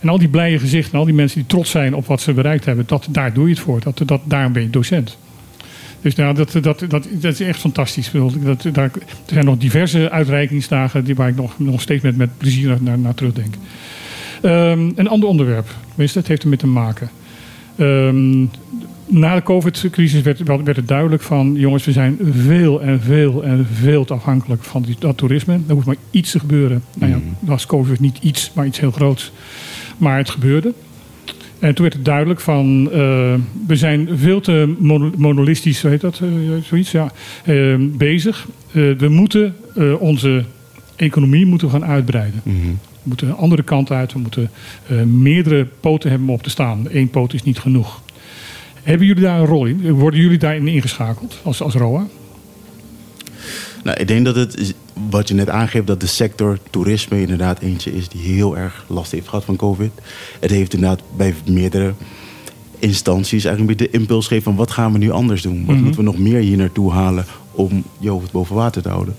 En al die blije gezichten, al die mensen die trots zijn op wat ze bereikt hebben, dat, daar doe je het voor. Dat, dat, daarom ben je docent. Dus nou, dat, dat, dat, dat is echt fantastisch. Dat, daar, er zijn nog diverse uitreikingsdagen die, waar ik nog, nog steeds met, met plezier naar, naar, terugdenk. Ehm, een ander onderwerp, tenminste, het heeft ermee te maken. Ehm, na de COVID-crisis werd, werd het duidelijk van... jongens, we zijn veel en veel en veel te afhankelijk van die, dat toerisme. Er hoeft maar iets te gebeuren. Nou ja, was COVID niet iets, maar iets heel groots. Maar het gebeurde. En toen werd het duidelijk van... eh, we zijn veel te mono- monolistisch, heet dat, eh, zoiets, ja, eh, bezig. We moeten onze economie moeten gaan uitbreiden. We moeten een andere kant uit. We moeten meerdere poten hebben om op te staan. Eén poot is niet genoeg. Hebben jullie daar een rol in? Worden jullie daarin ingeschakeld als, als ROA? Nou, ik denk dat het, wat je net aangeeft, dat de sector toerisme inderdaad eentje is die heel erg last heeft gehad van COVID. Het heeft inderdaad bij meerdere instanties eigenlijk een beetje de impuls gegeven van wat gaan we nu anders doen? Wat Mhm. moeten we nog meer hier naartoe halen om je hoofd boven water te houden?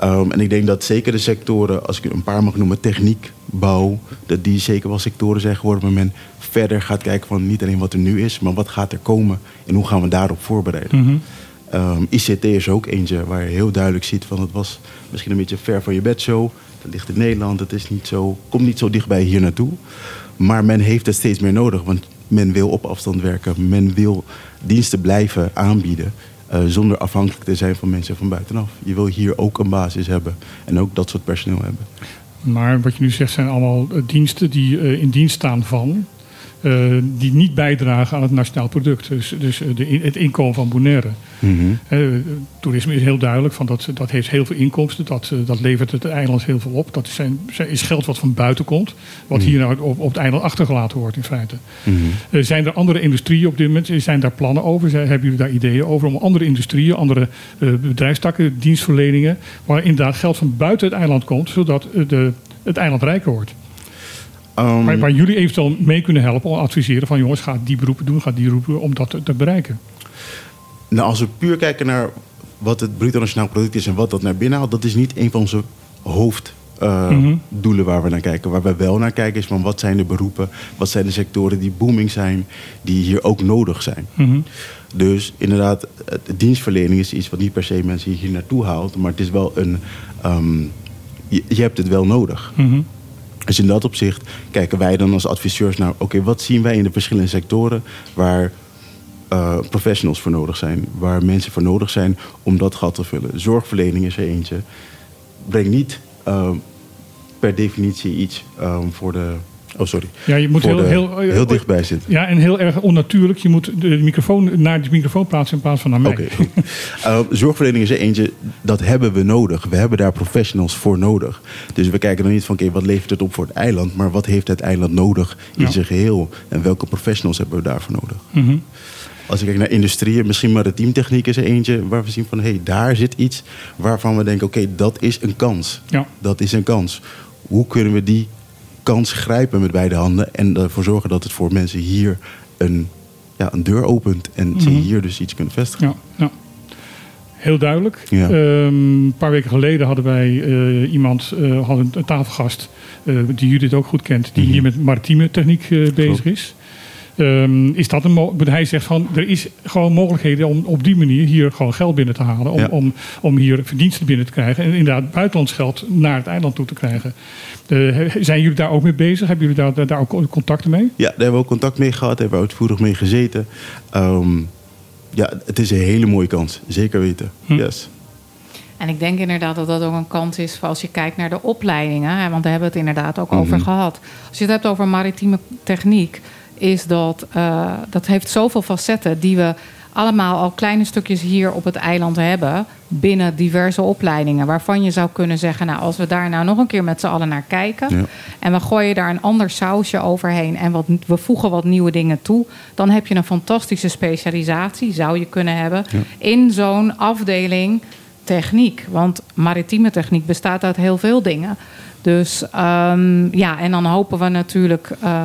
Ehm, en ik denk dat zeker de sectoren, als ik een paar mag noemen, techniek, bouw, dat die zeker wel sectoren zijn geworden waar men verder gaat kijken van niet alleen wat er nu is, maar wat gaat er komen en hoe gaan we daarop voorbereiden. Mhm. Ehm, ICT is ook eentje waar je heel duidelijk ziet van het was misschien een beetje ver van je bedshow. Dat ligt in Nederland, het is niet zo, komt niet zo dichtbij hier naartoe. Maar men heeft het steeds meer nodig, want men wil op afstand werken. Men wil diensten blijven aanbieden eh, zonder afhankelijk te zijn van mensen van buitenaf. Je wil hier ook een basis hebben en ook dat soort personeel hebben. Maar wat je nu zegt zijn allemaal eh, diensten die eh, in dienst staan van... eh, die niet bijdragen aan het nationaal product. Dus, dus eh, de, het inkomen van Bonaire. Eh, toerisme is heel duidelijk, van dat, dat heeft heel veel inkomsten. Dat, dat levert het eiland heel veel op. Dat is, zijn, is geld wat van buiten komt. Wat hier nou op, op het eiland achtergelaten wordt in feite. Eh, zijn er andere industrieën op dit moment? Zijn daar plannen over? Zijn, hebben jullie daar ideeën over om andere industrieën, andere bedrijfstakken, dienstverleningen, waar inderdaad geld van buiten het eiland komt, zodat de, het eiland rijker wordt? Ehm, Waar, waar jullie eventueel mee kunnen helpen, of adviseren van jongens, ga die beroepen doen, ga die beroepen om dat te, te bereiken. Nou, als we puur kijken naar wat het bruto nationaal product is en wat dat naar binnen haalt, dat is niet een van onze hoofddoelen Mhm. waar we naar kijken. Waar we wel naar kijken is van wat zijn de beroepen, wat zijn de sectoren die booming zijn, die hier ook nodig zijn. Mhm. Dus inderdaad, de dienstverlening is iets wat niet per se mensen hier naartoe haalt, maar het is wel een. ehm, je, je hebt het wel nodig. Mhm. Dus in dat opzicht kijken wij dan als adviseurs naar, oké, wat zien wij in de verschillende sectoren waar eh, professionals voor nodig zijn, waar mensen voor nodig zijn om dat gat te vullen. Zorgverlening is er eentje. Breng niet eh, per definitie iets eh, voor de Oh, sorry. Ja, je moet heel, de- heel, heel dichtbij zitten. Ja, en heel erg onnatuurlijk. Je moet de microfoon naar die microfoon plaatsen in plaats van naar mij. Oké. Eh, zorgverlening is er eentje, dat hebben we nodig. We hebben daar professionals voor nodig. Dus we kijken dan niet van, oké, wat levert het op voor het eiland? Maar wat heeft het eiland nodig in Ja. zijn geheel? En welke professionals hebben we daarvoor nodig? Mhm. Als ik kijk naar industrieën, misschien maritiem techniek is er eentje... waar we zien van, hé, hey, daar zit iets waarvan we denken... oké, dat is een kans. Ja. Dat is een kans. Hoe kunnen we die kans grijpen met beide handen... en ervoor zorgen dat het voor mensen hier een, ja, een deur opent... en ze Mhm. hier dus iets kunnen vestigen? Ja, ja. Heel duidelijk. Ja. Ehm, een paar weken geleden hadden wij eh, iemand, eh hadden een tafelgast, eh, die Judith ook goed kent, die Mhm. hier met maritieme techniek bezig is. Ehm, is dat een mo- hij zegt van er is gewoon mogelijkheden om op die manier hier gewoon geld binnen te halen. Om, Ja. om, om hier verdiensten binnen te krijgen. En inderdaad buitenlands geld naar het eiland toe te krijgen. Eh, zijn jullie daar ook mee bezig? Hebben jullie daar, daar ook contacten mee? Ja, daar hebben we ook contact mee gehad, daar hebben we uitvoerig mee gezeten. Ehm, ja, het is een hele mooie kans, zeker weten. Hm. Yes. En ik denk inderdaad dat dat ook een kans is voor als je kijkt naar de opleidingen. Hè, want daar hebben we het inderdaad ook over Mhm. gehad. Als je het hebt over maritieme techniek, is dat, eh, dat heeft zoveel facetten die we allemaal al kleine stukjes hier op het eiland hebben. Binnen diverse opleidingen. Waarvan je zou kunnen zeggen, nou als we daar nou nog een keer met z'n allen naar kijken. Ja. En we gooien daar een ander sausje overheen en wat, we voegen wat nieuwe dingen toe. Dan heb je een fantastische specialisatie, zou je kunnen hebben, in zo'n afdeling techniek. Want maritieme techniek bestaat uit heel veel dingen. Dus ehm, ja, en dan hopen we natuurlijk eh,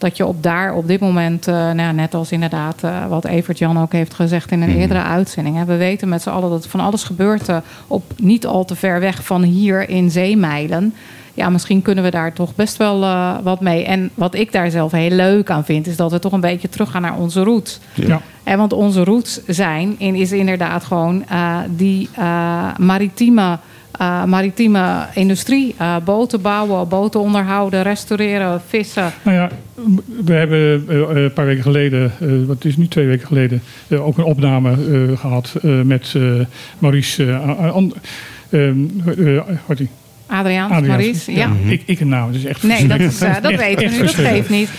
dat je op daar op dit moment, eh, nou, ja, net als inderdaad eh, wat Evert Jan ook heeft gezegd in een eerdere uitzending. Hè, we weten met z'n allen dat van alles gebeurt eh, op niet al te ver weg van hier in zeemijlen. Ja, misschien kunnen we daar toch best wel eh, wat mee. En wat ik daar zelf heel leuk aan vind, is dat we toch een beetje teruggaan naar onze roots. Ja. En want onze roots zijn, in, is inderdaad gewoon eh, die eh, maritieme, eh, maritieme industrie. Eh, boten bouwen, boten onderhouden, restaureren, vissen. Nou ja, we hebben eh, een paar weken geleden, eh, wat is nu twee weken geleden, ook een opname eh, gehad eh, met eh, Maurice. eh, aan- ehm, eh? Adriaan, Adriaan. Maurice. Ja. Ik, ik een naam, dat is echt Nee, dat, is, eh, dat Echt- weten we nu. Dat geeft niet.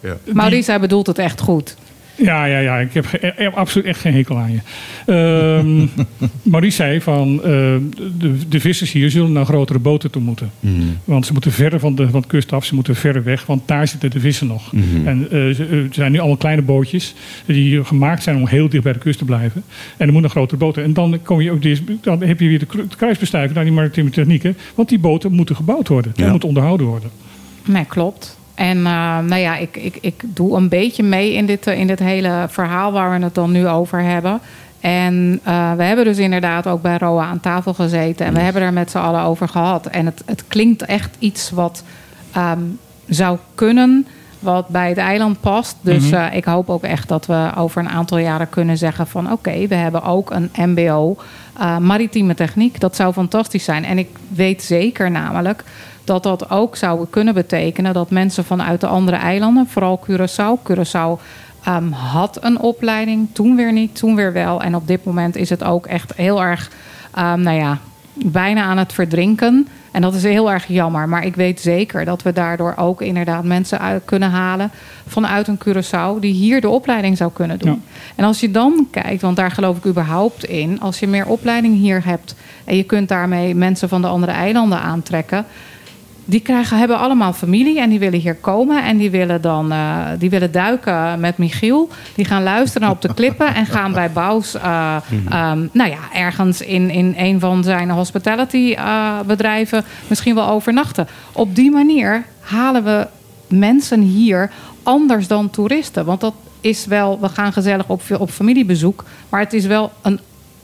Ja. Maurice, hij bedoelt het echt goed. Ja, ja, ja. Ik heb, ge- ik heb absoluut echt geen hekel aan je. Ehm Maurice zei van, eh, de, de vissers hier zullen naar grotere boten toe moeten. Mhm. Want ze moeten verder van de, van de kust af, ze moeten verder weg, want daar zitten de vissen nog. Mhm. En eh, ze- er zijn nu allemaal kleine bootjes die gemaakt zijn om heel dicht bij de kust te blijven. En er moet een grotere boten. En dan, kom je ook deze, dan heb je weer de kru- de kruisbestuiving naar die maritieme technieken. Want die boten moeten gebouwd worden. Die Ja. moeten onderhouden worden. Nee, klopt. En eh, nou ja, ik, ik, ik doe een beetje mee in dit, eh, in dit hele verhaal waar we het dan nu over hebben. En eh, we hebben dus inderdaad ook bij ROA aan tafel gezeten. En we hebben er met z'n allen over gehad. En het, het klinkt echt iets wat ehm, zou kunnen, wat bij het eiland past. Dus Mhm. ik hoop ook echt dat we over een aantal jaren kunnen zeggen van... oké, we hebben ook een mbo maritieme techniek. Dat zou fantastisch zijn. En ik weet zeker namelijk dat dat ook zou kunnen betekenen... dat mensen vanuit de andere eilanden, vooral Curaçao... Curaçao ehm, had een opleiding, toen weer niet, toen weer wel. En op dit moment is het ook echt heel erg, ehm, nou ja, bijna aan het verdrinken. En dat is heel erg jammer. Maar ik weet zeker dat we daardoor ook inderdaad mensen uit kunnen halen vanuit een Curaçao die hier de opleiding zou kunnen doen. En als je dan kijkt, want daar geloof ik überhaupt in, als je meer opleiding hier hebt en je kunt daarmee mensen van de andere eilanden aantrekken. Die krijgen, hebben allemaal familie en die willen hier komen. En die willen dan eh, die willen duiken met Michiel. Die gaan luisteren op de klippen en gaan bij Bous, eh, ehm, nou ja, ergens in, in een van zijn hospitality eh, bedrijven misschien wel overnachten. Op die manier halen we mensen hier anders dan toeristen. Want dat is wel, we gaan gezellig op, op familiebezoek. Maar het is wel een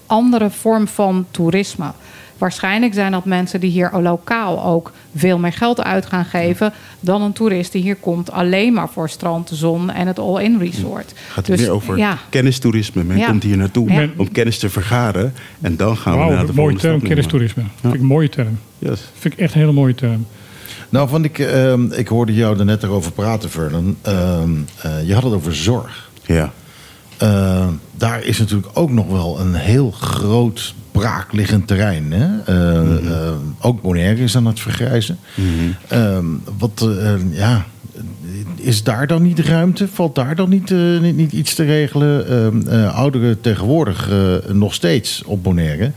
andere vorm van toerisme. Waarschijnlijk zijn dat mensen die hier lokaal ook veel meer geld uit gaan geven dan een toerist die hier komt alleen maar voor strand, zon en het all-in resort. Gaat het Dus, meer over ja, kennistoerisme. Men Ja. komt hier naartoe Ja. om kennis te vergaren. En dan gaan we Wauw, naar de een mooie term, kennistoerisme. Vind ik een mooie term. Yes. Vind ik echt een hele mooie term. Nou, vond ik, ehm, ik hoorde jou er net erover praten, Vernon. Ehm, eh, je had het over zorg. Ja. eh, daar is natuurlijk ook nog wel een heel groot braakliggend terrein. Hè? Eh, Mhm. eh, ook Bonaire is aan het vergrijzen. Ehm, wat, eh, ja, is daar dan niet ruimte? Valt daar dan niet, eh, niet, niet iets te regelen? Ehm, eh, ouderen tegenwoordig nog steeds op Bonaire.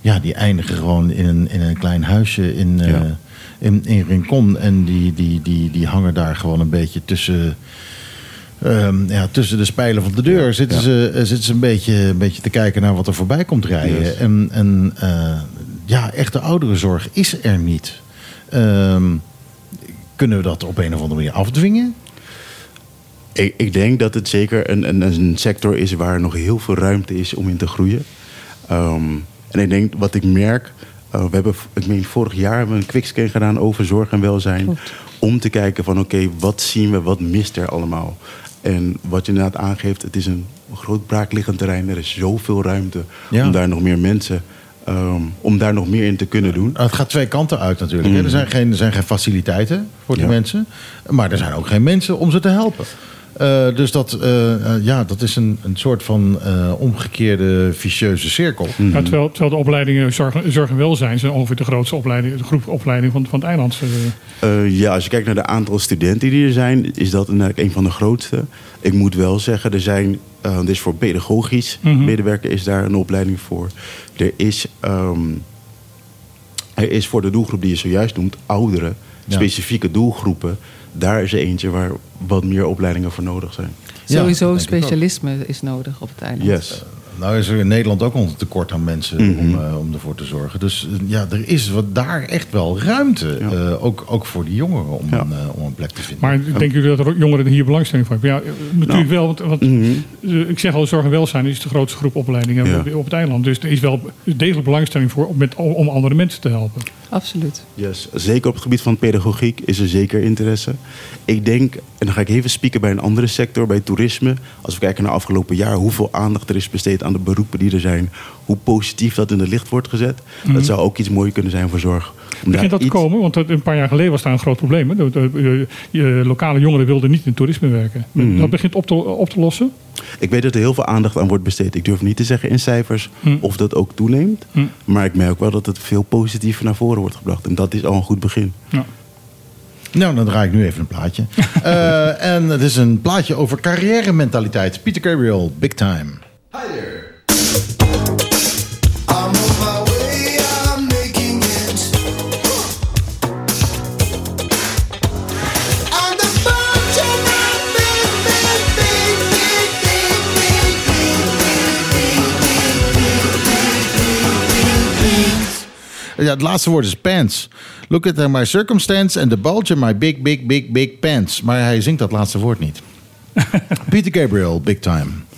Ja, die eindigen gewoon in een, in een klein huisje in, Ja. in, in Rincon. En die, die, die, die hangen daar gewoon een beetje tussen... ehm, ja, tussen de spijlen van de deur zitten, Ja. ze, eh, zitten ze een beetje, een beetje te kijken naar wat er voorbij komt rijden. Yes. En, en eh, ja, echte ouderenzorg is er niet. Ehm, kunnen we dat op een of andere manier afdwingen? Ik, ik denk dat het zeker een, een, een sector is waar nog heel veel ruimte is om in te groeien. Ehm, en ik denk wat ik merk, eh, we hebben, ik meen, vorig jaar hebben we een quickscan gedaan over zorg en welzijn. Om te kijken van oké, wat zien we, wat mist er allemaal? En wat je inderdaad aangeeft, het is een groot braakliggend terrein. Er is zoveel ruimte Ja. om daar nog meer mensen, ehm, om daar nog meer in te kunnen doen. Nou, het gaat twee kanten uit natuurlijk. Er, zijn geen, er zijn geen faciliteiten voor die Ja. mensen. Maar er zijn ook geen mensen om ze te helpen. Eh, dus dat, eh, eh, ja, dat is een, een soort van eh, omgekeerde vicieuze cirkel. Ja, terwijl, terwijl de opleidingen zorg, zorg en welzijn zijn ongeveer de grootste opleiding, de groep opleiding van, van het eiland. eh. Eh, ja, als je kijkt naar de aantal studenten die er zijn, is dat inderdaad een van de grootste. Ik moet wel zeggen, er zijn, eh dit is voor pedagogisch Mhm. medewerker is daar een opleiding voor. Er is, ehm, er is voor de doelgroep die je zojuist noemt, ouderen, Ja. specifieke doelgroepen. Daar is er eentje waar wat meer opleidingen voor nodig zijn. Sowieso specialisme is nodig op het eiland. Yes. Nou is er in Nederland ook al een tekort aan mensen Mhm. om, eh, om ervoor te zorgen. Dus eh, ja, er is wat, daar echt wel ruimte. Ja. eh, ook, ook voor die jongeren om, Ja. een, eh, om een plek te vinden. Maar denken jullie dat er ook jongeren hier belangstelling voor hebben? Ja, natuurlijk wel. Want, want Mhm. ik zeg al, zorg en welzijn is de grootste groep opleidingen Ja. op- op het eiland. Dus er is wel degelijk belangstelling voor om, met, om andere mensen te helpen. Absoluut. Yes. Zeker op het gebied van pedagogiek is er zeker interesse. Ik denk, en dan ga ik even spieken bij een andere sector, bij toerisme. Als we kijken naar afgelopen jaar, hoeveel aandacht er is besteed aan de beroepen die er zijn. Hoe positief dat in het licht wordt gezet. Dat zou ook iets moois kunnen zijn voor zorg. Begint dat te iets- komen? Want een paar jaar geleden was daar een groot probleem. Hè? De, de- lokale jongeren wilden niet in toerisme werken. Mhm. Dat begint op te, op te lossen. Ik weet dat er heel veel aandacht aan wordt besteed. Ik durf niet te zeggen in cijfers Hm. of dat ook toeneemt. Maar ik merk wel dat het veel positiever naar voren wordt gebracht. En dat is al een goed begin. Ja. Nou, dan draai ik nu even een plaatje. Eh, en het is een plaatje over carrière-mentaliteit. Peter Gabriel, Big Time. Hi there. I'm on my way, I'm making it. I'm the bunch of my big, big, big, big, big, big, big, big, Ja, het laatste woord is pants. Look at my circumstance and the bulge in my big, big, big, big pants. Maar hij zingt dat laatste woord niet. Peter Gabriel, Big Time.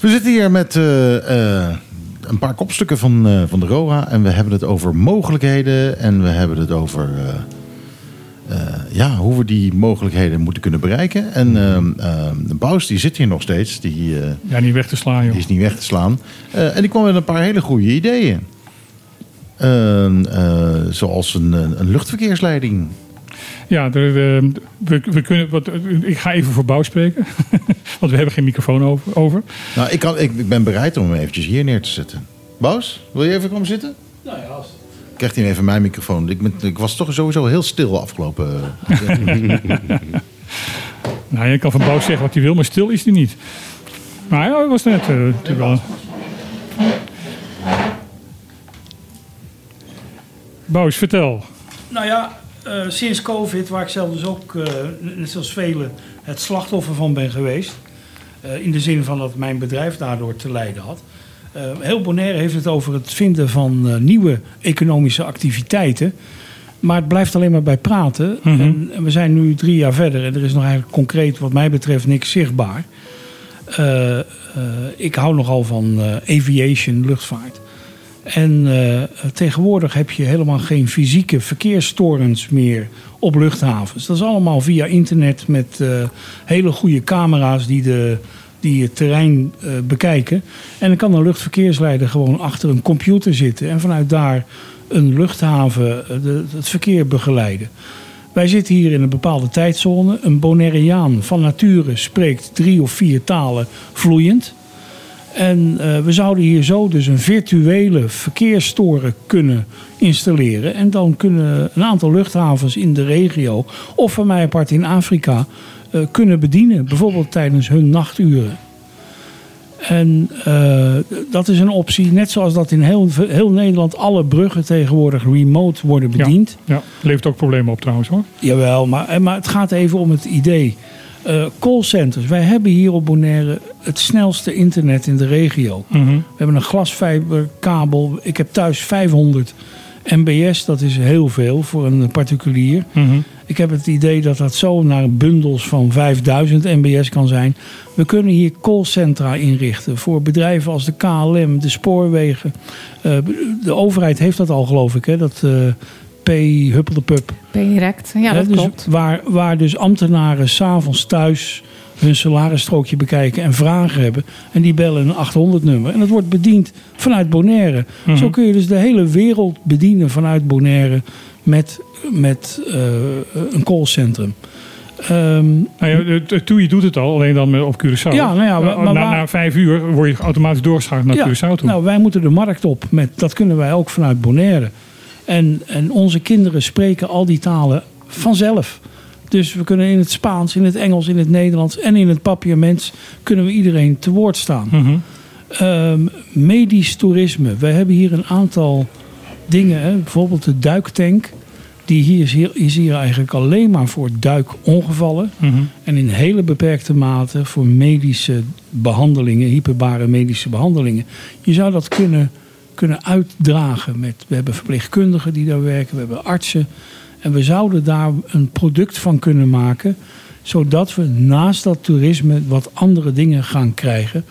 We zitten hier met eh, eh, een paar kopstukken van, eh, van de ROA. En we hebben het over mogelijkheden. En we hebben het over ja, hoe we die mogelijkheden moeten kunnen bereiken. En ehm, Bous die zit hier nog steeds. Die, Ja, niet weg te slaan, joh. die is niet weg te slaan. En die kwam met een paar hele goede ideeën. Zoals een, een luchtverkeersleiding. Ja, er, eh, we, we kunnen, wat, ik ga even voor bouw spreken. Want we hebben geen microfoon over. over. Nou, ik, kan, ik, ik ben bereid om hem eventjes hier neer te zetten. Bous, wil je even komen zitten? Nou ja, als... Krijgt hij even mijn microfoon. Ik, ben, ik was toch sowieso heel stil afgelopen. Nou, je kan van bouw zeggen wat hij wil, maar stil is hij niet. Maar ja, hij was net eh, natuurlijk wel. Bouws, vertel. Nou ja, eh, sinds COVID, waar ik zelf dus ook, eh, net zoals velen, het slachtoffer van ben geweest. eh, in de zin van dat mijn bedrijf daardoor te lijden had. Heel Bonaire heeft het over het vinden van nieuwe economische activiteiten. Maar het blijft alleen maar bij praten. Mhm. en, en we zijn nu drie jaar verder en er is nog eigenlijk concreet, wat mij betreft, niks zichtbaar. Ik hou nogal van aviation, luchtvaart. En eh, tegenwoordig heb je helemaal geen fysieke verkeerstorens meer op luchthavens. Dat is allemaal via internet met eh, hele goede camera's die, de, die het terrein eh, bekijken. En dan kan een luchtverkeersleider gewoon achter een computer zitten en vanuit daar een luchthaven het verkeer begeleiden. Wij zitten hier in een bepaalde tijdzone. Een Bonaireaan van nature spreekt drie of vier talen vloeiend. En eh, we zouden hier zo dus een virtuele verkeerstoren kunnen installeren. En dan kunnen een aantal luchthavens in de regio, of van mij apart in Afrika, eh, kunnen bedienen. Bijvoorbeeld tijdens hun nachturen. En eh, dat is een optie, net zoals dat in heel, heel Nederland alle bruggen tegenwoordig remote worden bediend. Ja, levert ook problemen op trouwens hoor. Jawel, maar, maar het gaat even om het idee. Eh callcenters. Wij hebben hier op Bonaire het snelste internet in de regio. Mhm. We hebben een glasfiberkabel. Ik heb thuis 500 MBS. Dat is heel veel voor een particulier. Mhm. Ik heb het idee dat dat zo naar bundels van 5000 MBS kan zijn. We kunnen hier callcentra inrichten voor bedrijven als de KLM, de spoorwegen. Eh, de overheid heeft dat al, geloof ik, hè? dat eh P. Huppeldepup. Direct. Ja, dat dus klopt. Waar, waar dus ambtenaren s'avonds thuis hun salarisstrookje bekijken en vragen hebben. En die bellen een 800-nummer. En dat wordt bediend vanuit Bonaire. Mhm. Zo kun je dus de hele wereld bedienen vanuit Bonaire met, met eh, een callcentrum. Ehm, Nou ja, TUI doet het al, alleen dan met- op Curaçao. Ja, nou ja, maar- na, maar- na vijf uur word je automatisch doorgeschakeld naar ja, Curaçao toe. nou, wij moeten de markt op. Met, dat kunnen wij ook vanuit Bonaire. En, en onze kinderen spreken al die talen vanzelf. Dus we kunnen in het Spaans, in het Engels, in het Nederlands en in het papiaments... kunnen we iedereen te woord staan. Mhm. Ehm, medisch toerisme. We hebben hier een aantal dingen. Hè? Bijvoorbeeld de duiktank. Die hier is, hier is hier eigenlijk alleen maar voor duikongevallen. Mhm. En in hele beperkte mate voor medische behandelingen, hyperbare medische behandelingen. Je zou dat kunnen, kunnen uitdragen. Met, we hebben verpleegkundigen die daar werken, we hebben artsen. En we zouden daar een product van kunnen maken. Zodat we naast dat toerisme wat andere dingen gaan krijgen.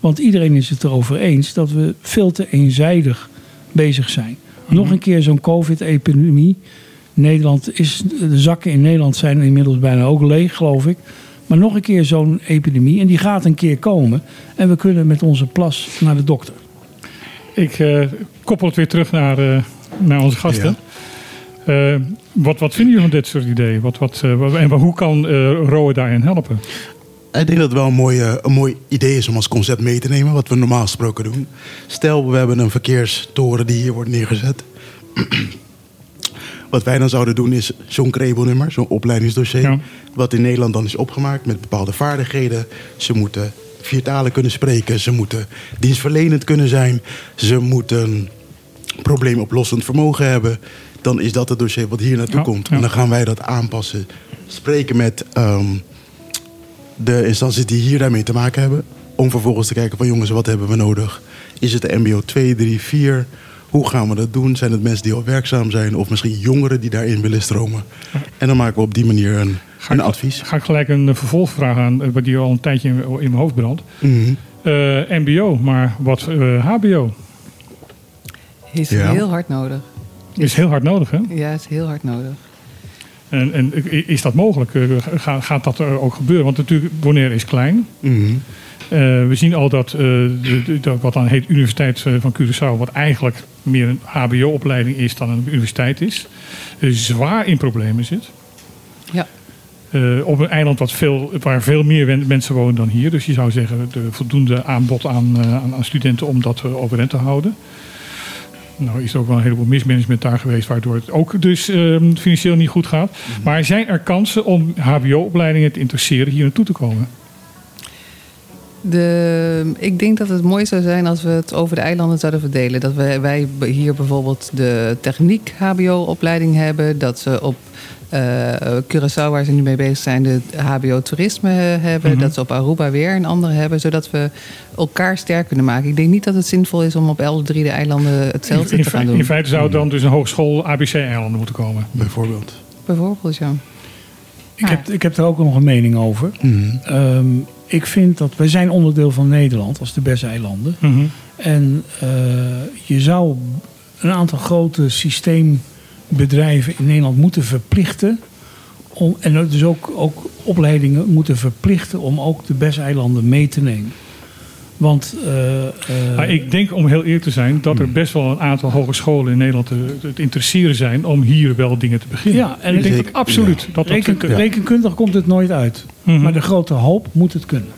Want iedereen is het erover eens dat we veel te eenzijdig bezig zijn. Nog een keer zo'n COVID-epidemie. Nederland is, de zakken in Nederland zijn inmiddels bijna ook leeg, geloof ik. Maar nog een keer zo'n epidemie. En die gaat een keer komen. En we kunnen met onze plas naar de dokter. Ik eh, koppel het weer terug naar, eh, naar onze gasten. Eh, wat, wat vinden jullie van dit soort ideeën? Wat, wat, en hoe kan ROE daarin helpen? Ik denk dat het wel een mooi, een mooi idee is om als concept mee te nemen, wat we normaal gesproken doen. Stel, we hebben een verkeerstoren die hier wordt neergezet. Wat wij dan zouden doen is zo'n Krebel-nummer, zo'n opleidingsdossier. Ja. Wat in Nederland dan is opgemaakt met bepaalde vaardigheden. Ze moeten vier talen kunnen spreken. Ze moeten dienstverlenend kunnen zijn. Ze moeten probleemoplossend vermogen hebben. Dan is dat het dossier wat hier naartoe Ja, komt. ja. En dan gaan wij dat aanpassen. Spreken met ehm, de instanties die hier daarmee te maken hebben. Om vervolgens te kijken van jongens, wat hebben we nodig? Is het de mbo 2, 3, 4? Hoe gaan we dat doen? Zijn het mensen die al werkzaam zijn? Of misschien jongeren die daarin willen stromen? En dan maken we op die manier een, een advies. Ga ik gelijk een eh, vervolgvraag aan, eh, die al een tijdje in, in mijn hoofd brandt. Mhm. Eh, MBO, maar wat eh, HBO? Is Ja. heel hard nodig. Is heel hard nodig, hè? Ja, is heel hard nodig. En, en is dat mogelijk? Eh, Gaat, dat er ook gebeuren? Want natuurlijk, Bonaire is klein. Mhm. Eh, we zien al dat, eh, de, de- dat wat dan heet Universiteit eh, van Curaçao, wat eigenlijk meer een HBO-opleiding is dan een universiteit is, eh, zwaar in problemen zit. Ja. Eh, op een eiland wat veel, waar veel meer mensen wonen dan hier. Dus je zou zeggen, de voldoende aanbod aan, eh, aan, studenten om dat overeind te houden. Nou is er ook wel een heleboel mismanagement daar geweest, waardoor het ook dus eh, financieel niet goed gaat. Maar zijn er kansen om HBO-opleidingen te interesseren hier naartoe te komen? De, ik denk dat het mooi zou zijn als we het over de eilanden zouden verdelen. Dat wij, wij hier bijvoorbeeld de techniek HBO-opleiding hebben. Dat ze op eh Curaçao, waar ze nu mee bezig zijn, de HBO-toerisme hebben. Mhm. Dat ze op Aruba weer een andere hebben. Zodat we elkaar sterk kunnen maken. Ik denk niet dat het zinvol is om op alle drie de eilanden hetzelfde in, in, te gaan doen. in feite zou dan dus een hogeschool ABC-eilanden moeten komen. Bijvoorbeeld. Bijvoorbeeld, ja. Ik heb, ik heb er ook nog een mening over. Ehm, ik vind dat wij zijn onderdeel van Nederland als de Besseilanden. Mhm. En eh, je zou een aantal grote systeembedrijven in Nederland moeten verplichten. Om, en dus ook, ook opleidingen moeten verplichten om ook de Besseilanden mee te nemen. Want eh, eh, Maar ik denk, om heel eerlijk te zijn, dat er best wel een aantal hogescholen in Nederland te, het interesseren zijn om hier wel dingen te beginnen. Ja, en ik denk zeker. dat absoluut. Ja. Dat dat, Reken- ja. rekenkundig komt het nooit uit. Mhm. Maar de grote hoop moet het kunnen.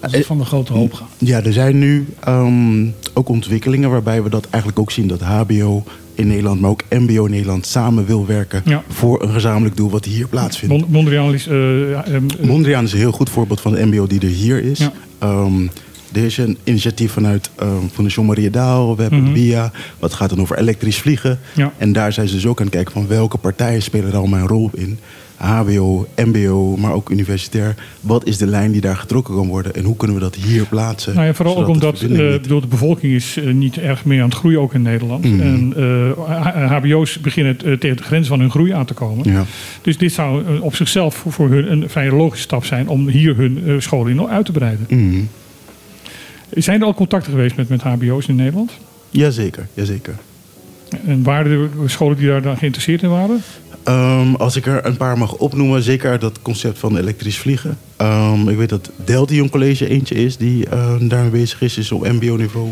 Als het van de grote hoop gaat. Ja, er zijn nu ehm, ook ontwikkelingen waarbij we dat eigenlijk ook zien dat HBO in Nederland, maar ook MBO in Nederland samen wil werken Ja. voor een gezamenlijk doel wat hier plaatsvindt. Mon- Mondriaan is... eh, eh, Mondriaan is een heel goed voorbeeld van de MBO die er hier is. Ja. Ehm, er is een initiatief vanuit um, Fondation Maria Daal. We hebben Mhm. BIA. Wat gaat dan over elektrisch vliegen. Ja. En daar zijn ze dus ook aan het kijken van welke partijen spelen er allemaal een rol in. HBO, MBO, maar ook universitair. Wat is de lijn die daar getrokken kan worden? En hoe kunnen we dat hier plaatsen? Nou ja, vooral ook de omdat niet- bedoel, de bevolking is eh, niet erg meer aan het groeien, ook in Nederland. Mhm. En HBO's beginnen eh, tegen de grens van hun groei aan te komen. Ja. Dus dit zou op zichzelf voor, voor hun een vrij logische stap zijn om hier hun scholen in uit te breiden. Mhm. Zijn er al contacten geweest met, met HBO's in Nederland? Jazeker, jazeker. En waren er scholen die daar dan geïnteresseerd in waren? Ehm, als ik er een paar mag opnoemen, zeker dat concept van elektrisch vliegen. Ehm, ik weet dat Deltion College eentje is die eh, daarmee bezig is, is op MBO-niveau.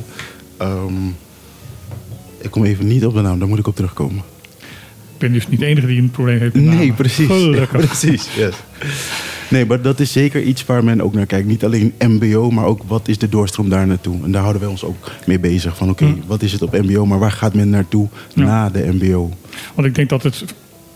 Ik kom even niet op de naam, daar moet ik op terugkomen. Ik ben dus niet de enige die een probleem heeft met Nee, namen. precies. Gelukkig. precies, yes. Nee, maar dat is zeker iets waar men ook naar kijkt. Niet alleen MBO, maar ook wat is de doorstroom daar naartoe. En daar houden wij ons ook mee bezig. Van oké, wat is het op MBO, maar waar gaat men naartoe Ja. na de MBO? Want ik denk dat het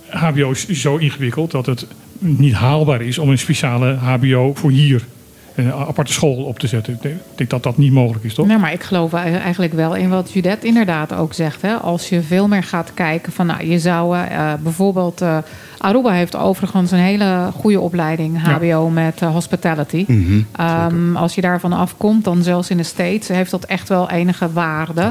HBO is zo ingewikkeld dat het niet haalbaar is om een speciale HBO voor hier een aparte school op te zetten. Ik denk, dat dat niet mogelijk is, toch? Nee, maar ik geloof eigenlijk wel in wat Judith inderdaad ook zegt. Hè? Als je veel meer gaat kijken van, nou, je zou eh, bijvoorbeeld... eh, Aruba heeft overigens een hele goede opleiding, Ja. HBO, met eh, hospitality. Mhm, Ehm, als je daarvan afkomt, dan zelfs in de States heeft dat echt wel enige waarde.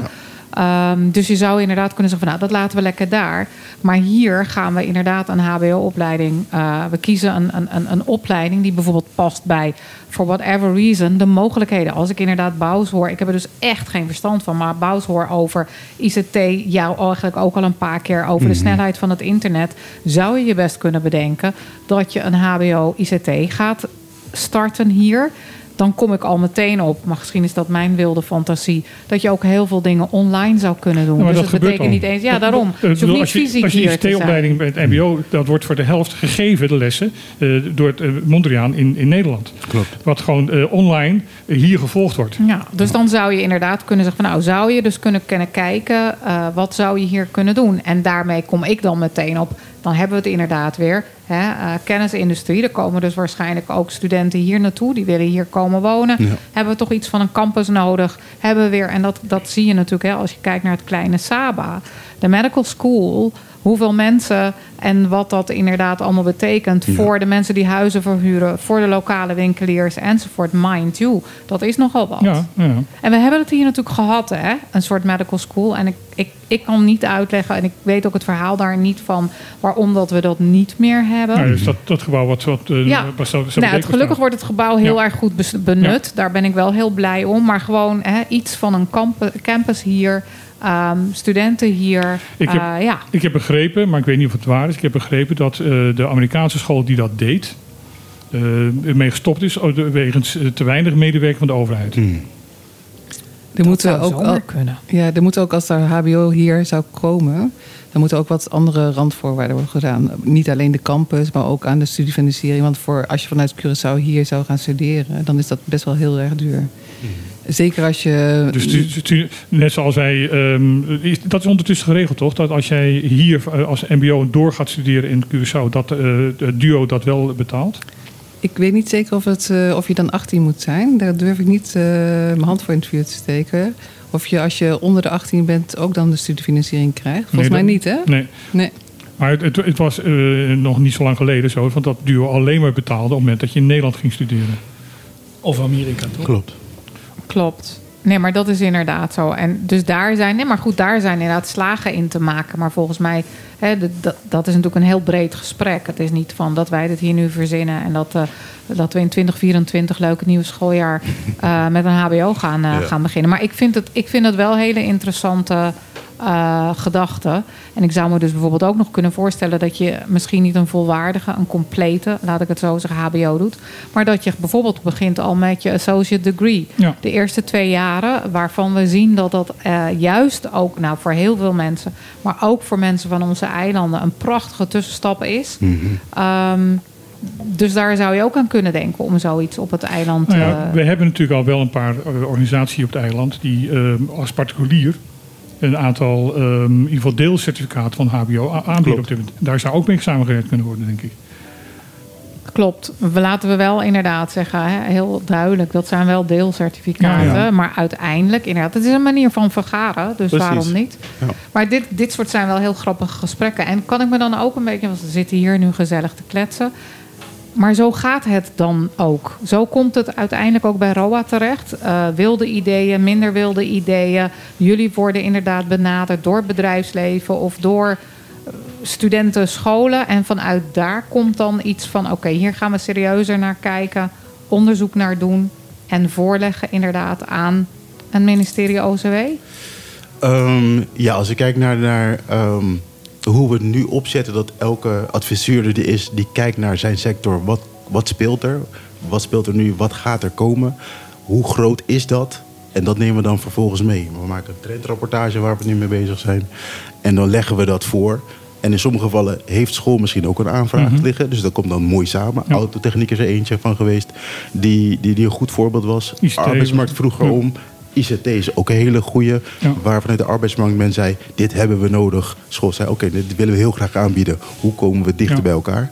Ehm, dus je zou inderdaad kunnen zeggen van nou, dat laten we lekker daar. Maar hier gaan we inderdaad een HBO-opleiding. eh, we kiezen een, een, een, een opleiding die bijvoorbeeld past bij, for whatever reason, de mogelijkheden. Als ik inderdaad Bouws hoor, ik heb er dus echt geen verstand van, maar Bouws hoor over ICT, jou eigenlijk ook al een paar keer over de Mhm. snelheid van het internet, zou je je best kunnen bedenken dat je een HBO-ICT gaat starten hier. Dan kom ik al meteen op, maar misschien is dat mijn wilde fantasie, dat je ook heel veel dingen online zou kunnen doen. Ja, maar dus dat betekent al. niet eens, ja, daarom. dat- niet als je, fysiek als je. ICT-opleiding bij het MBO, dat wordt voor de helft gegeven, de lessen, eh, door het eh, Mondriaan in, in Nederland. Klopt. Wat gewoon eh, online hier gevolgd wordt. Ja, dus dan zou je inderdaad kunnen zeggen van nou zou je dus kunnen, kunnen kijken eh, wat zou je hier kunnen doen. En daarmee kom ik dan meteen op, dan hebben we het inderdaad weer. Hè, eh, kennisindustrie, er komen dus waarschijnlijk ook studenten hier naartoe. Die willen hier komen wonen. Ja. Hebben we toch iets van een campus nodig? Hebben we weer, en dat, dat zie je natuurlijk hè, als je kijkt naar het kleine Saba. De medical school, hoeveel mensen en wat dat inderdaad allemaal betekent Ja. voor de mensen die huizen verhuren, voor de lokale winkeliers enzovoort. Mind you, dat is nogal wat. Ja, ja. En we hebben het hier natuurlijk gehad, hè? een soort medical school. En ik, ik, ik kan niet uitleggen, en ik weet ook het verhaal daar niet van, waarom dat we dat niet meer hebben. Nou, dus dat, dat gebouw wat, wat eh, Ja, was nou, het, gelukkig wordt het gebouw heel Ja. erg goed benut. Daar ben ik wel heel blij om. Maar gewoon hè, iets van een camp- campus hier, ehm, studenten hier. Ik heb, eh, ja. ik heb begrepen, maar ik weet niet of het waar is. Ik heb begrepen dat eh, de Amerikaanse school die dat deed, eh ermee gestopt is oh, wegens te weinig medewerking van de overheid. Er moeten zou ook zomaar al- kunnen. Ja, er moet ook als er HBO hier zou komen, dan moeten ook wat andere randvoorwaarden worden gedaan. Niet alleen de campus, maar ook aan de studiefinanciering. Want voor, als je vanuit Curaçao hier zou gaan studeren, dan is dat best wel heel erg duur. Zeker als je. Dus net zoals wij, ehm, is- dat is ondertussen geregeld toch? Dat als jij hier eh, als MBO door gaat studeren in Curaçao, dat eh, het duo dat wel betaalt? Ik weet niet zeker of, het, eh, of je dan 18 moet zijn. Daar durf ik niet eh, mijn hand voor in het vuur te steken. Of je als je onder de 18 bent ook dan de studiefinanciering krijgt. Volgens Nee, mij dat- niet, hè? Nee. Nee. Maar het, het, het was eh, nog niet zo lang geleden zo, want dat duo alleen maar betaalde op het moment dat je in Nederland ging studeren. Of Amerika, toch? Klopt. Klopt. Nee, maar dat is inderdaad zo. En dus daar zijn, nee, maar goed, daar zijn inderdaad slagen in te maken. Maar volgens mij, hè, dat, dat is natuurlijk een heel breed gesprek. Het is niet van dat wij dit hier nu verzinnen en dat, eh, dat we in 2024 leuk het nieuwe schooljaar eh, met een HBO gaan, eh, Ja. gaan beginnen. Maar ik vind het, ik vind het wel hele interessante eh, gedachte. En ik zou me dus bijvoorbeeld ook nog kunnen voorstellen dat je misschien niet een volwaardige, een complete, laat ik het zo zeggen, HBO doet. Maar dat je bijvoorbeeld begint al met je associate degree. Ja. De eerste twee jaren, waarvan we zien dat dat eh, juist ook nou, voor heel veel mensen, maar ook voor mensen van onze eilanden, een prachtige tussenstap is. Ehm, dus daar zou je ook aan kunnen denken om zoiets op het eiland Nou te ja, we hebben natuurlijk al wel een paar eh, organisaties op het eiland die eh, als particulier een aantal, ehm, in ieder geval deelcertificaten van HBO aanbieden. Op dit moment. Daar zou ook mee samengewerkt kunnen worden, denk ik. Klopt. We laten we wel inderdaad zeggen, hè, heel duidelijk, dat zijn wel deelcertificaten. Ja, ja. Maar uiteindelijk, inderdaad, het is een manier van vergaren, dus Precies. waarom niet? Ja. Maar dit, dit soort zijn wel heel grappige gesprekken. En kan ik me dan ook een beetje, want we zitten hier nu gezellig te kletsen. Maar zo gaat het dan ook. Zo komt het uiteindelijk ook bij ROA terecht. Eh, wilde ideeën, minder wilde ideeën. Jullie worden inderdaad benaderd door bedrijfsleven of door eh, studenten, scholen. En vanuit daar komt dan iets van: oké, hier gaan we serieuzer naar kijken, onderzoek naar doen en voorleggen inderdaad aan een ministerie OCW. Ehm, ja, als ik kijk naar, naar ehm, hoe we het nu opzetten, dat elke adviseur er is die kijkt naar zijn sector. Wat, wat speelt er? Wat speelt er nu? Wat gaat er komen? Hoe groot is dat? En dat nemen we dan vervolgens mee. We maken een trendrapportage waar we nu mee bezig zijn. En dan leggen we dat voor. En in sommige gevallen heeft school misschien ook een aanvraag liggen. Dus dat komt dan mooi samen. Ja. Autotechniek is er eentje van geweest. Die, die, die een goed voorbeeld was. Arbeidsmarkt vroeger Ja. om. ICT is ook een hele goede. Ja. Waar vanuit de arbeidsmarkt men zei, dit hebben we nodig. School zei, oké, dit willen we heel graag aanbieden. Hoe komen we dichter Ja. bij elkaar?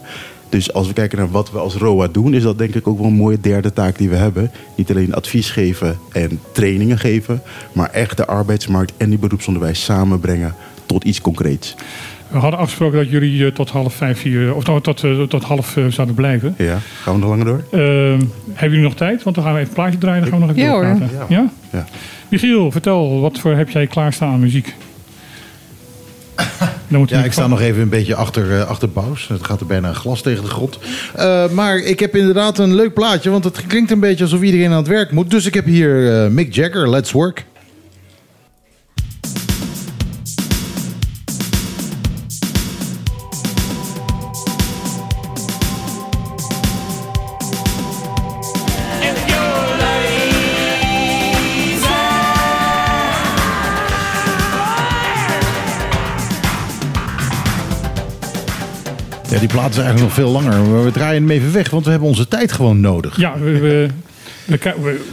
Dus als we kijken naar wat we als ROA doen... is dat denk ik ook wel een mooie derde taak die we hebben. Niet alleen advies geven en trainingen geven... maar echt de arbeidsmarkt en die beroepsonderwijs samenbrengen tot iets concreets. We hadden afgesproken dat jullie eh, tot half vijf hier, of nou, tot, eh, tot half eh, zouden blijven. Ja, gaan we nog langer door? Ehm, hebben jullie nog tijd? Want dan gaan we even een plaatje draaien. Dan gaan we nog even Ja, hoor. doorpraten. Ja. Ja? Ja. Michiel, vertel, wat voor heb jij klaarstaan aan muziek? Dan moet Ja, ik sta nog even een beetje achter, eh, achter Bous. Het gaat er bijna een glas tegen de grond. Eh, maar ik heb inderdaad een leuk plaatje, want het klinkt een beetje alsof iedereen aan het werk moet. Dus ik heb hier eh, Mick Jagger, Let's Work. Die plaat is eigenlijk nog veel langer. We draaien hem even weg, want we hebben onze tijd gewoon nodig. Ja, we,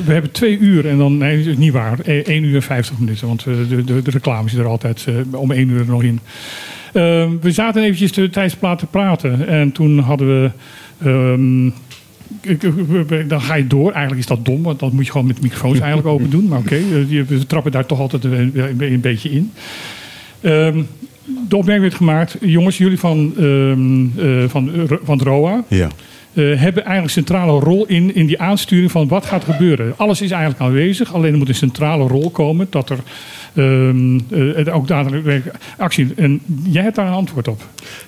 we, hebben twee uur en dan... Nee, is niet waar. E- één uur en vijftig minuten. Want eh, de, de, de reclame zit er altijd eh, om één uur nog in. Ehm, we zaten eventjes de tijdens de te praten. En toen hadden we... ehm, we- dan ga je door. Eigenlijk is dat dom, want dat moet je gewoon met microfoons eigenlijk open doen. Maar oké, eh, we trappen daar toch altijd een, een, beetje in. Ehm, de opmerking werd gemaakt, jongens, jullie van, ehm, eh, van, van het ROA, Ja. eh, hebben eigenlijk een centrale rol in, in die aansturing van wat gaat gebeuren. Alles is eigenlijk aanwezig, alleen er moet een centrale rol komen dat er ehm, eh, ook daadwerkelijk actie. En jij hebt daar een antwoord op.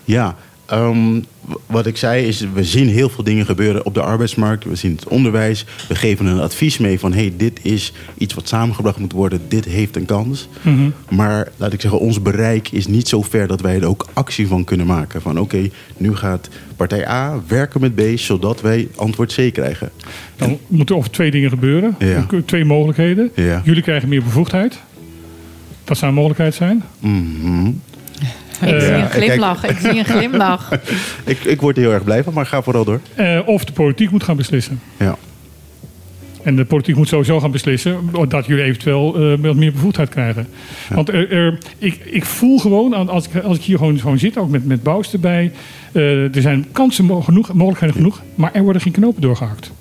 Ja, ehm, wat ik zei is, we zien heel veel dingen gebeuren op de arbeidsmarkt. We zien het onderwijs. We geven een advies mee van, hey, dit is iets wat samengebracht moet worden. Dit heeft een kans. Maar laat ik zeggen, ons bereik is niet zo ver dat wij er ook actie van kunnen maken. Van oké, nu gaat partij A werken met B, zodat wij antwoord C krijgen. Dan moeten er over twee dingen gebeuren. Ja. Twee mogelijkheden. Ja. Jullie krijgen meer bevoegdheid. Dat zou een mogelijkheid zijn. Mhm. Ik zie Eh, een glimlach. Ik zie een glimlach. ik, ik word er heel erg blij van, maar ga vooral door. Eh, of de politiek moet gaan beslissen. Ja. En de politiek moet sowieso gaan beslissen dat jullie eventueel eh, wat meer bevoegdheid krijgen. Want er, er- ik, ik voel gewoon, aan- als ik, als ik hier gewoon, gewoon zit, ook met, met Bous erbij. eh, er zijn kansen mo- genoeg, mogelijkheden genoeg, maar er worden geen knopen doorgehakt.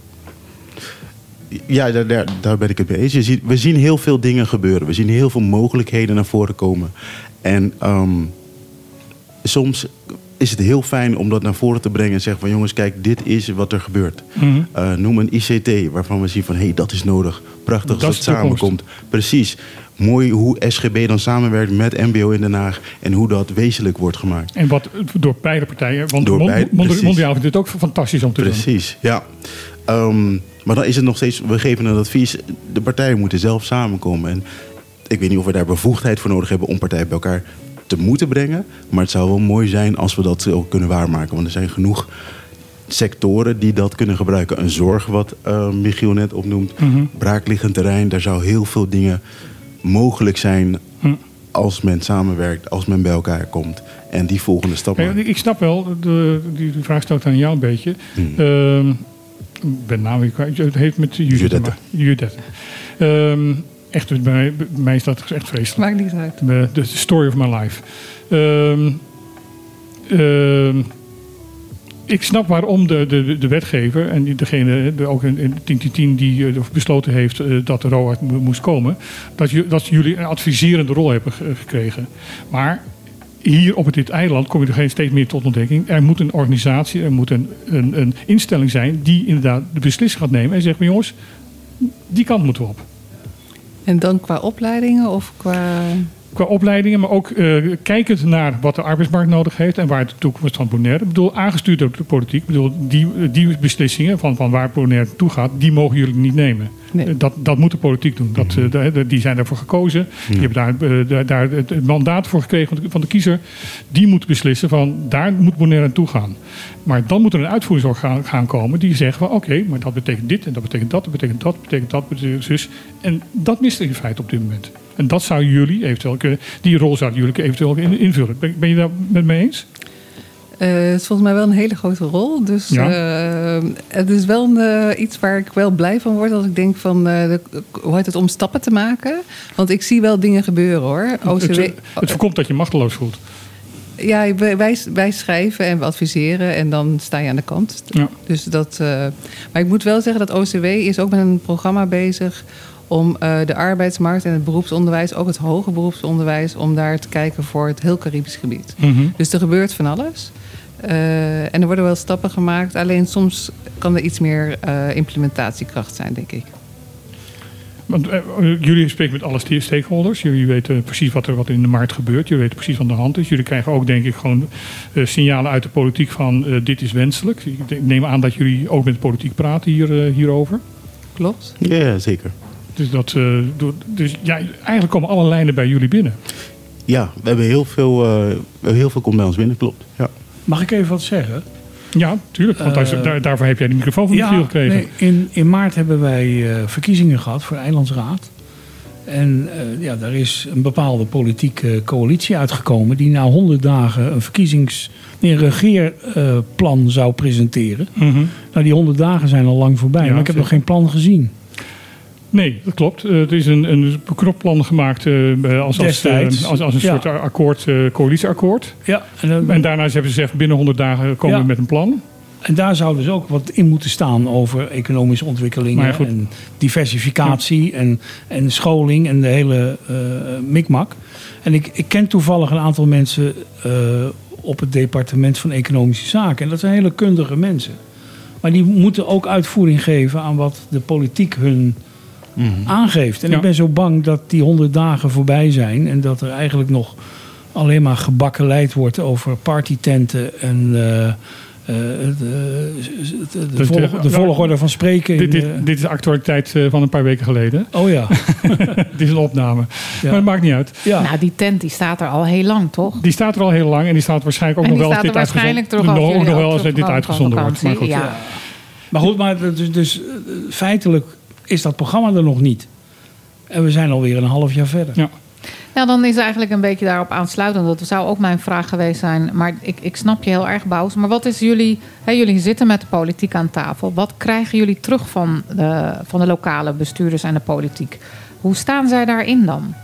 Ja, daar, daar, daar ben ik het mee eens. Ziet, we zien heel veel dingen gebeuren. We zien heel veel mogelijkheden naar voren komen. En ehm, soms is het heel fijn om dat naar voren te brengen en zeggen van jongens, kijk, dit is wat er gebeurt. Mhm. Eh, noem een ICT waarvan we zien van hé, hey, dat is nodig. Prachtig als Dat het toekomst. samenkomt. Precies. Mooi hoe SGB dan samenwerkt met MBO in Den Haag en hoe dat wezenlijk wordt gemaakt. En wat door beide partijen, want Door beide, Mon- precies. Mondiaal vindt dit ook fantastisch om te doen. Precies, ja. Ehm, maar dan is het nog steeds, we geven een advies, de partijen moeten zelf samenkomen. En ik weet niet of we daar bevoegdheid voor nodig hebben om partijen bij elkaar te moeten brengen. Maar het zou wel mooi zijn als we dat ook kunnen waarmaken. Want er zijn genoeg sectoren die dat kunnen gebruiken. Een zorg, wat eh, Michiel net opnoemt. Braakliggend terrein. Daar zou heel veel dingen mogelijk zijn als men samenwerkt, als men bij elkaar komt. En die volgende stap ik snap wel, de, die, die vraag stelt aan jou een beetje. Ik ben kwijt. Het heeft met Judith. Judette. Echt, bij, mij- bij mij is dat echt vreselijk. Maakt niet uit. De, de story of my life. Ehm, ehm, ik snap waarom de, de, de wetgever en degene, de, ook in, in 1010 die eh, besloten heeft eh, dat de ROAD mo- moest komen, dat, dat jullie een adviserende rol hebben ge- gekregen. Maar hier op dit eiland kom je er steeds meer tot ontdekking. Er moet een organisatie, er moet een, een, een instelling zijn die inderdaad de beslissing gaat nemen en zegt: maar jongens, die kant moeten we op. En dan qua opleidingen of qua... Qua opleidingen, maar ook eh, kijkend naar wat de arbeidsmarkt nodig heeft en waar de toekomst van Bonaire. Ik bedoel, aangestuurd door de politiek. Ik bedoel, die, die beslissingen van, van waar Bonaire naartoe gaat, die mogen jullie niet nemen. Nee. Eh, Dat, dat moet de politiek doen. Dat, eh, de- de- die zijn daarvoor gekozen. Die hebben daar, eh, daar, het mandaat voor gekregen van de, van de kiezer. Die moet beslissen van daar moet Bonaire naartoe gaan. Maar dan moet er een uitvoeringsorgaan gaan komen die zegt van oké, maar dat betekent dit en dat betekent dat, dat betekent dat, betekent dat, betekent zus. En dat mist er in feite op dit moment. En dat zou jullie eventueel kunnen, die rol zouden jullie eventueel in- invullen. Ben, ben je daar met me eens? Eh, het is volgens mij wel een hele grote rol. Dus Ja. eh, het is wel een, eh, iets waar ik wel blij van word. Als ik denk van, de, hoe heet het, om stappen te maken. Want ik zie wel dingen gebeuren hoor. OCW, Het, het voorkomt dat je machteloos voelt. ja, wij, wij, schrijven en we adviseren en dan sta je aan de kant. Ja. Dus dat, maar ik moet wel zeggen dat OCW is ook met een programma bezig om eh, de arbeidsmarkt en het beroepsonderwijs, ook het hoger beroepsonderwijs, om daar te kijken voor het heel Caribisch gebied. Mhm. Dus er gebeurt van alles. Eh, en er worden wel stappen gemaakt. Alleen soms kan er iets meer eh, implementatiekracht zijn, denk ik. Want jullie spreken met alle stakeholders. Jullie weten precies wat er wat in de markt gebeurt. Jullie weten precies wat aan de hand is. Jullie krijgen ook, denk ik, gewoon eh, signalen uit de politiek van eh, dit is wenselijk. Ik neem aan dat jullie ook met de politiek praten hier, eh, hierover. Klopt. Ja, zeker. Dus, dat, eh, dus ja, eigenlijk komen alle lijnen bij jullie binnen. Ja, we hebben heel veel, eh, hebben heel veel komt bij ons binnen, klopt. Ja. Mag ik even wat zeggen? Ja, tuurlijk. Want Eh, daar, daarvoor heb jij de microfoon van Michiel gekregen. nee, in, in maart hebben wij eh, verkiezingen gehad voor de Eilandsraad. En eh, ja, daar is een bepaalde politieke coalitie uitgekomen... die na 100 dagen een verkiezings... nee, een regeerplan zou presenteren. Mhm. Nou, die 100 dagen zijn al lang voorbij, Ja, maar ik heb nog geen plan gezien. Nee, dat klopt. Eh, er is een, een knop-plan gemaakt eh, als, eh, als, als een Ja. soort akkoord, coalitieakkoord. Ja, en, dan- En daarna hebben ze gezegd, binnen 100 dagen komen Ja. we met een plan. En daar zou dus ook wat in moeten staan over economische ontwikkelingen en diversificatie en, en scholing en de hele mikmak. En ik, ik ken toevallig een aantal mensen op het departement van Economische Zaken. En dat zijn hele kundige mensen. Maar die moeten ook uitvoering geven aan wat de politiek hun aangeeft. En Ja. ik ben zo bang dat die honderd dagen voorbij zijn en dat er eigenlijk nog alleen maar gebakkeleid wordt over partytenten en eh, eh, de, de, de, Dus vol- de- de volgorde van spreken. in Dit, dit, de- dit is de actualiteit eh, van een paar weken geleden. oh ja. Dit is een opname. Maar het maakt niet uit. ja. Nou, die tent die staat er al heel lang, toch? Die staat er al heel lang en die staat waarschijnlijk ook nog wel als dit waarschijnlijk uitgezonden nog, nog wel als dit uitgezonden wordt. Maar goed, ja. Maar goed, maar dus, dus eh, feitelijk is dat programma er nog niet. En we zijn alweer een half jaar verder. Ja. Ja, dan is eigenlijk een beetje daarop aansluitend. Dat zou ook mijn vraag geweest zijn. Maar ik, ik snap je heel erg, Bous. Maar wat is jullie... Hè, jullie zitten met de politiek aan tafel. Wat krijgen jullie terug van de, van de lokale bestuurders en de politiek? Hoe staan zij daarin dan?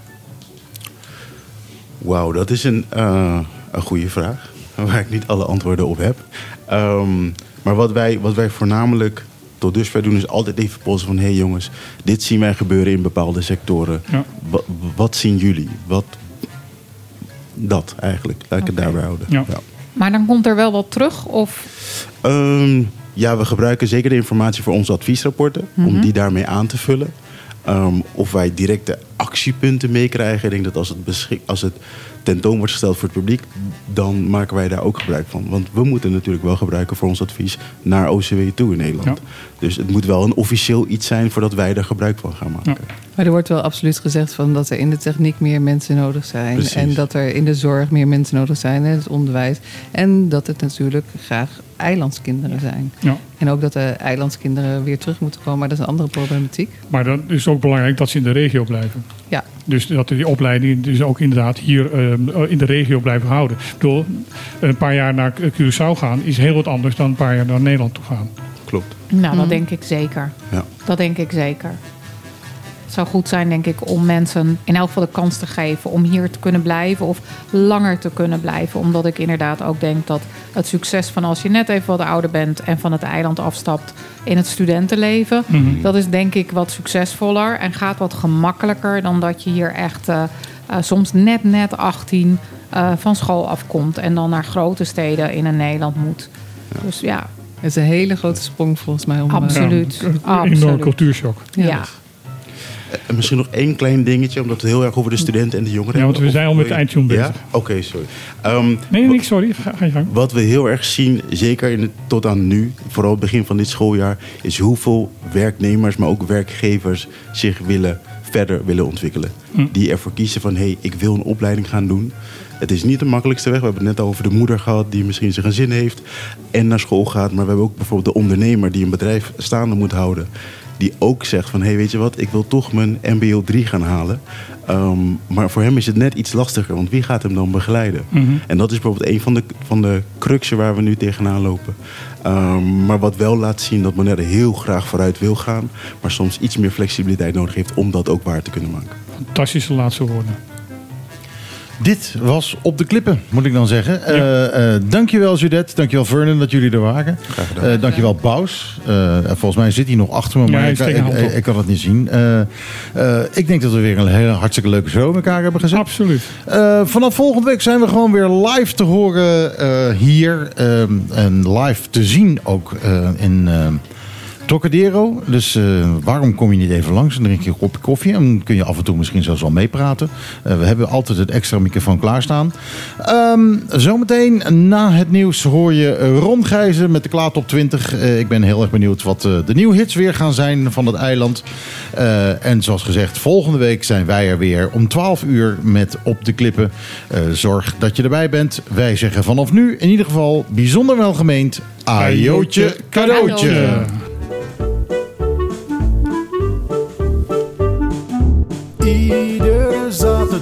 Wauw, dat is een, eh, een goede vraag. Waar ik niet alle antwoorden op heb. Ehm, maar wat wij, wat wij voornamelijk tot dusver doen, is altijd even polsen van: hé hey jongens, dit zien wij gebeuren in bepaalde sectoren. Ja. Wat, zien jullie? Wat, dat eigenlijk. Laat ik het daarbij houden. Ja. Maar dan komt er wel wat terug? Of Ehm, ja, we gebruiken zeker de informatie voor onze adviesrapporten. Om die daarmee aan te vullen. Ehm, of wij directe actiepunten meekrijgen. Ik denk dat als het, beschik als het tentoon wordt gesteld voor het publiek, dan maken wij daar ook gebruik van. Want we moeten natuurlijk wel gebruiken voor ons advies naar OCW toe in Nederland. Dus het moet wel een officieel iets zijn voordat wij er gebruik van gaan maken. Maar er wordt wel absoluut gezegd van dat er in de techniek meer mensen nodig zijn. Precies. En dat er in de zorg meer mensen nodig zijn, in het onderwijs. En dat het natuurlijk graag eilandskinderen zijn. Ja. En ook dat de eilandskinderen weer terug moeten komen. Maar dat is een andere problematiek. Maar dan is het ook belangrijk dat ze in de regio blijven. Ja. Dus dat die opleiding dus ook inderdaad hier eh, in de regio blijven houden. Ik bedoel, een paar jaar naar Curaçao gaan is heel wat anders dan een paar jaar naar Nederland toe gaan. Klopt. Nou, dat Mhm. denk ik zeker. Ja. Dat denk ik zeker. Het zou goed zijn, denk ik, om mensen in elk geval de kans te geven om hier te kunnen blijven of langer te kunnen blijven. Omdat ik inderdaad ook denk dat het succes van als je net even wat ouder bent en van het eiland afstapt in het studentenleven, Mhm. dat is denk ik wat succesvoller en gaat wat gemakkelijker dan dat je hier echt eh, eh, soms net net 18 eh, van school afkomt en dan naar grote steden in een Nederland moet. Dus ja, Het is een hele grote sprong volgens mij. Om, Absoluut. Ja, een Absoluut. enorme cultuurshock. ja. Ja. En misschien nog één klein dingetje, omdat we het heel erg over de studenten en de jongeren Ja, want we zijn al met je- eindtune Ja? bezig. Oké, sorry. Ehm, Nee, niks, sorry. Ga, ga je gang. Wat we heel erg zien, zeker in het, tot aan nu, vooral het begin van dit schooljaar, is hoeveel werknemers, maar ook werkgevers zich willen verder willen ontwikkelen. Hm. Die ervoor kiezen van hé, hey, ik wil een opleiding gaan doen. Het is niet de makkelijkste weg. We hebben het net al over de moeder gehad die misschien zijn gezin heeft en naar school gaat. Maar we hebben ook bijvoorbeeld de ondernemer die een bedrijf staande moet houden. Die ook zegt van hé, hey, weet je wat, ik wil toch mijn MBO 3 gaan halen. Ehm, maar voor hem is het net iets lastiger, want wie gaat hem dan begeleiden? Mhm. En dat is bijvoorbeeld een van de, van de cruxen waar we nu tegenaan lopen. Ehm, maar wat wel laat zien dat Bonaire heel graag vooruit wil gaan, maar soms iets meer flexibiliteit nodig heeft om dat ook waar te kunnen maken. Fantastische laatste woorden. Dit was Op de Klippen, moet ik dan zeggen. Eh, eh, dankjewel Judith, dankjewel Vernon dat jullie er waren. Graag gedaan. Eh, dankjewel Baus. Eh, volgens mij zit hij nog achter me, maar ik, kan het niet zien. Eh, eh, ik denk dat we weer een hele hartstikke leuke show met elkaar hebben gezet. Absoluut. Eh, vanaf volgende week zijn we gewoon weer live te horen eh, hier. ehm, en live te zien ook eh, in ehm Trocadero. Dus eh, waarom kom je niet even langs en drink je een kopje koffie? En dan kun je af en toe misschien zelfs wel meepraten. Eh, we hebben altijd het extra microfoon klaarstaan. Ehm zometeen na het nieuws hoor je Ron Gijzen met de Klaartop 20. Eh, ik ben heel erg benieuwd wat de nieuwe hits weer gaan zijn van het eiland. En zoals gezegd, volgende week zijn wij er weer om 12 uur met Op de Klippen. Zorg dat je erbij bent. Wij zeggen vanaf nu in ieder geval bijzonder welgemeend. Ajootje cadeautje.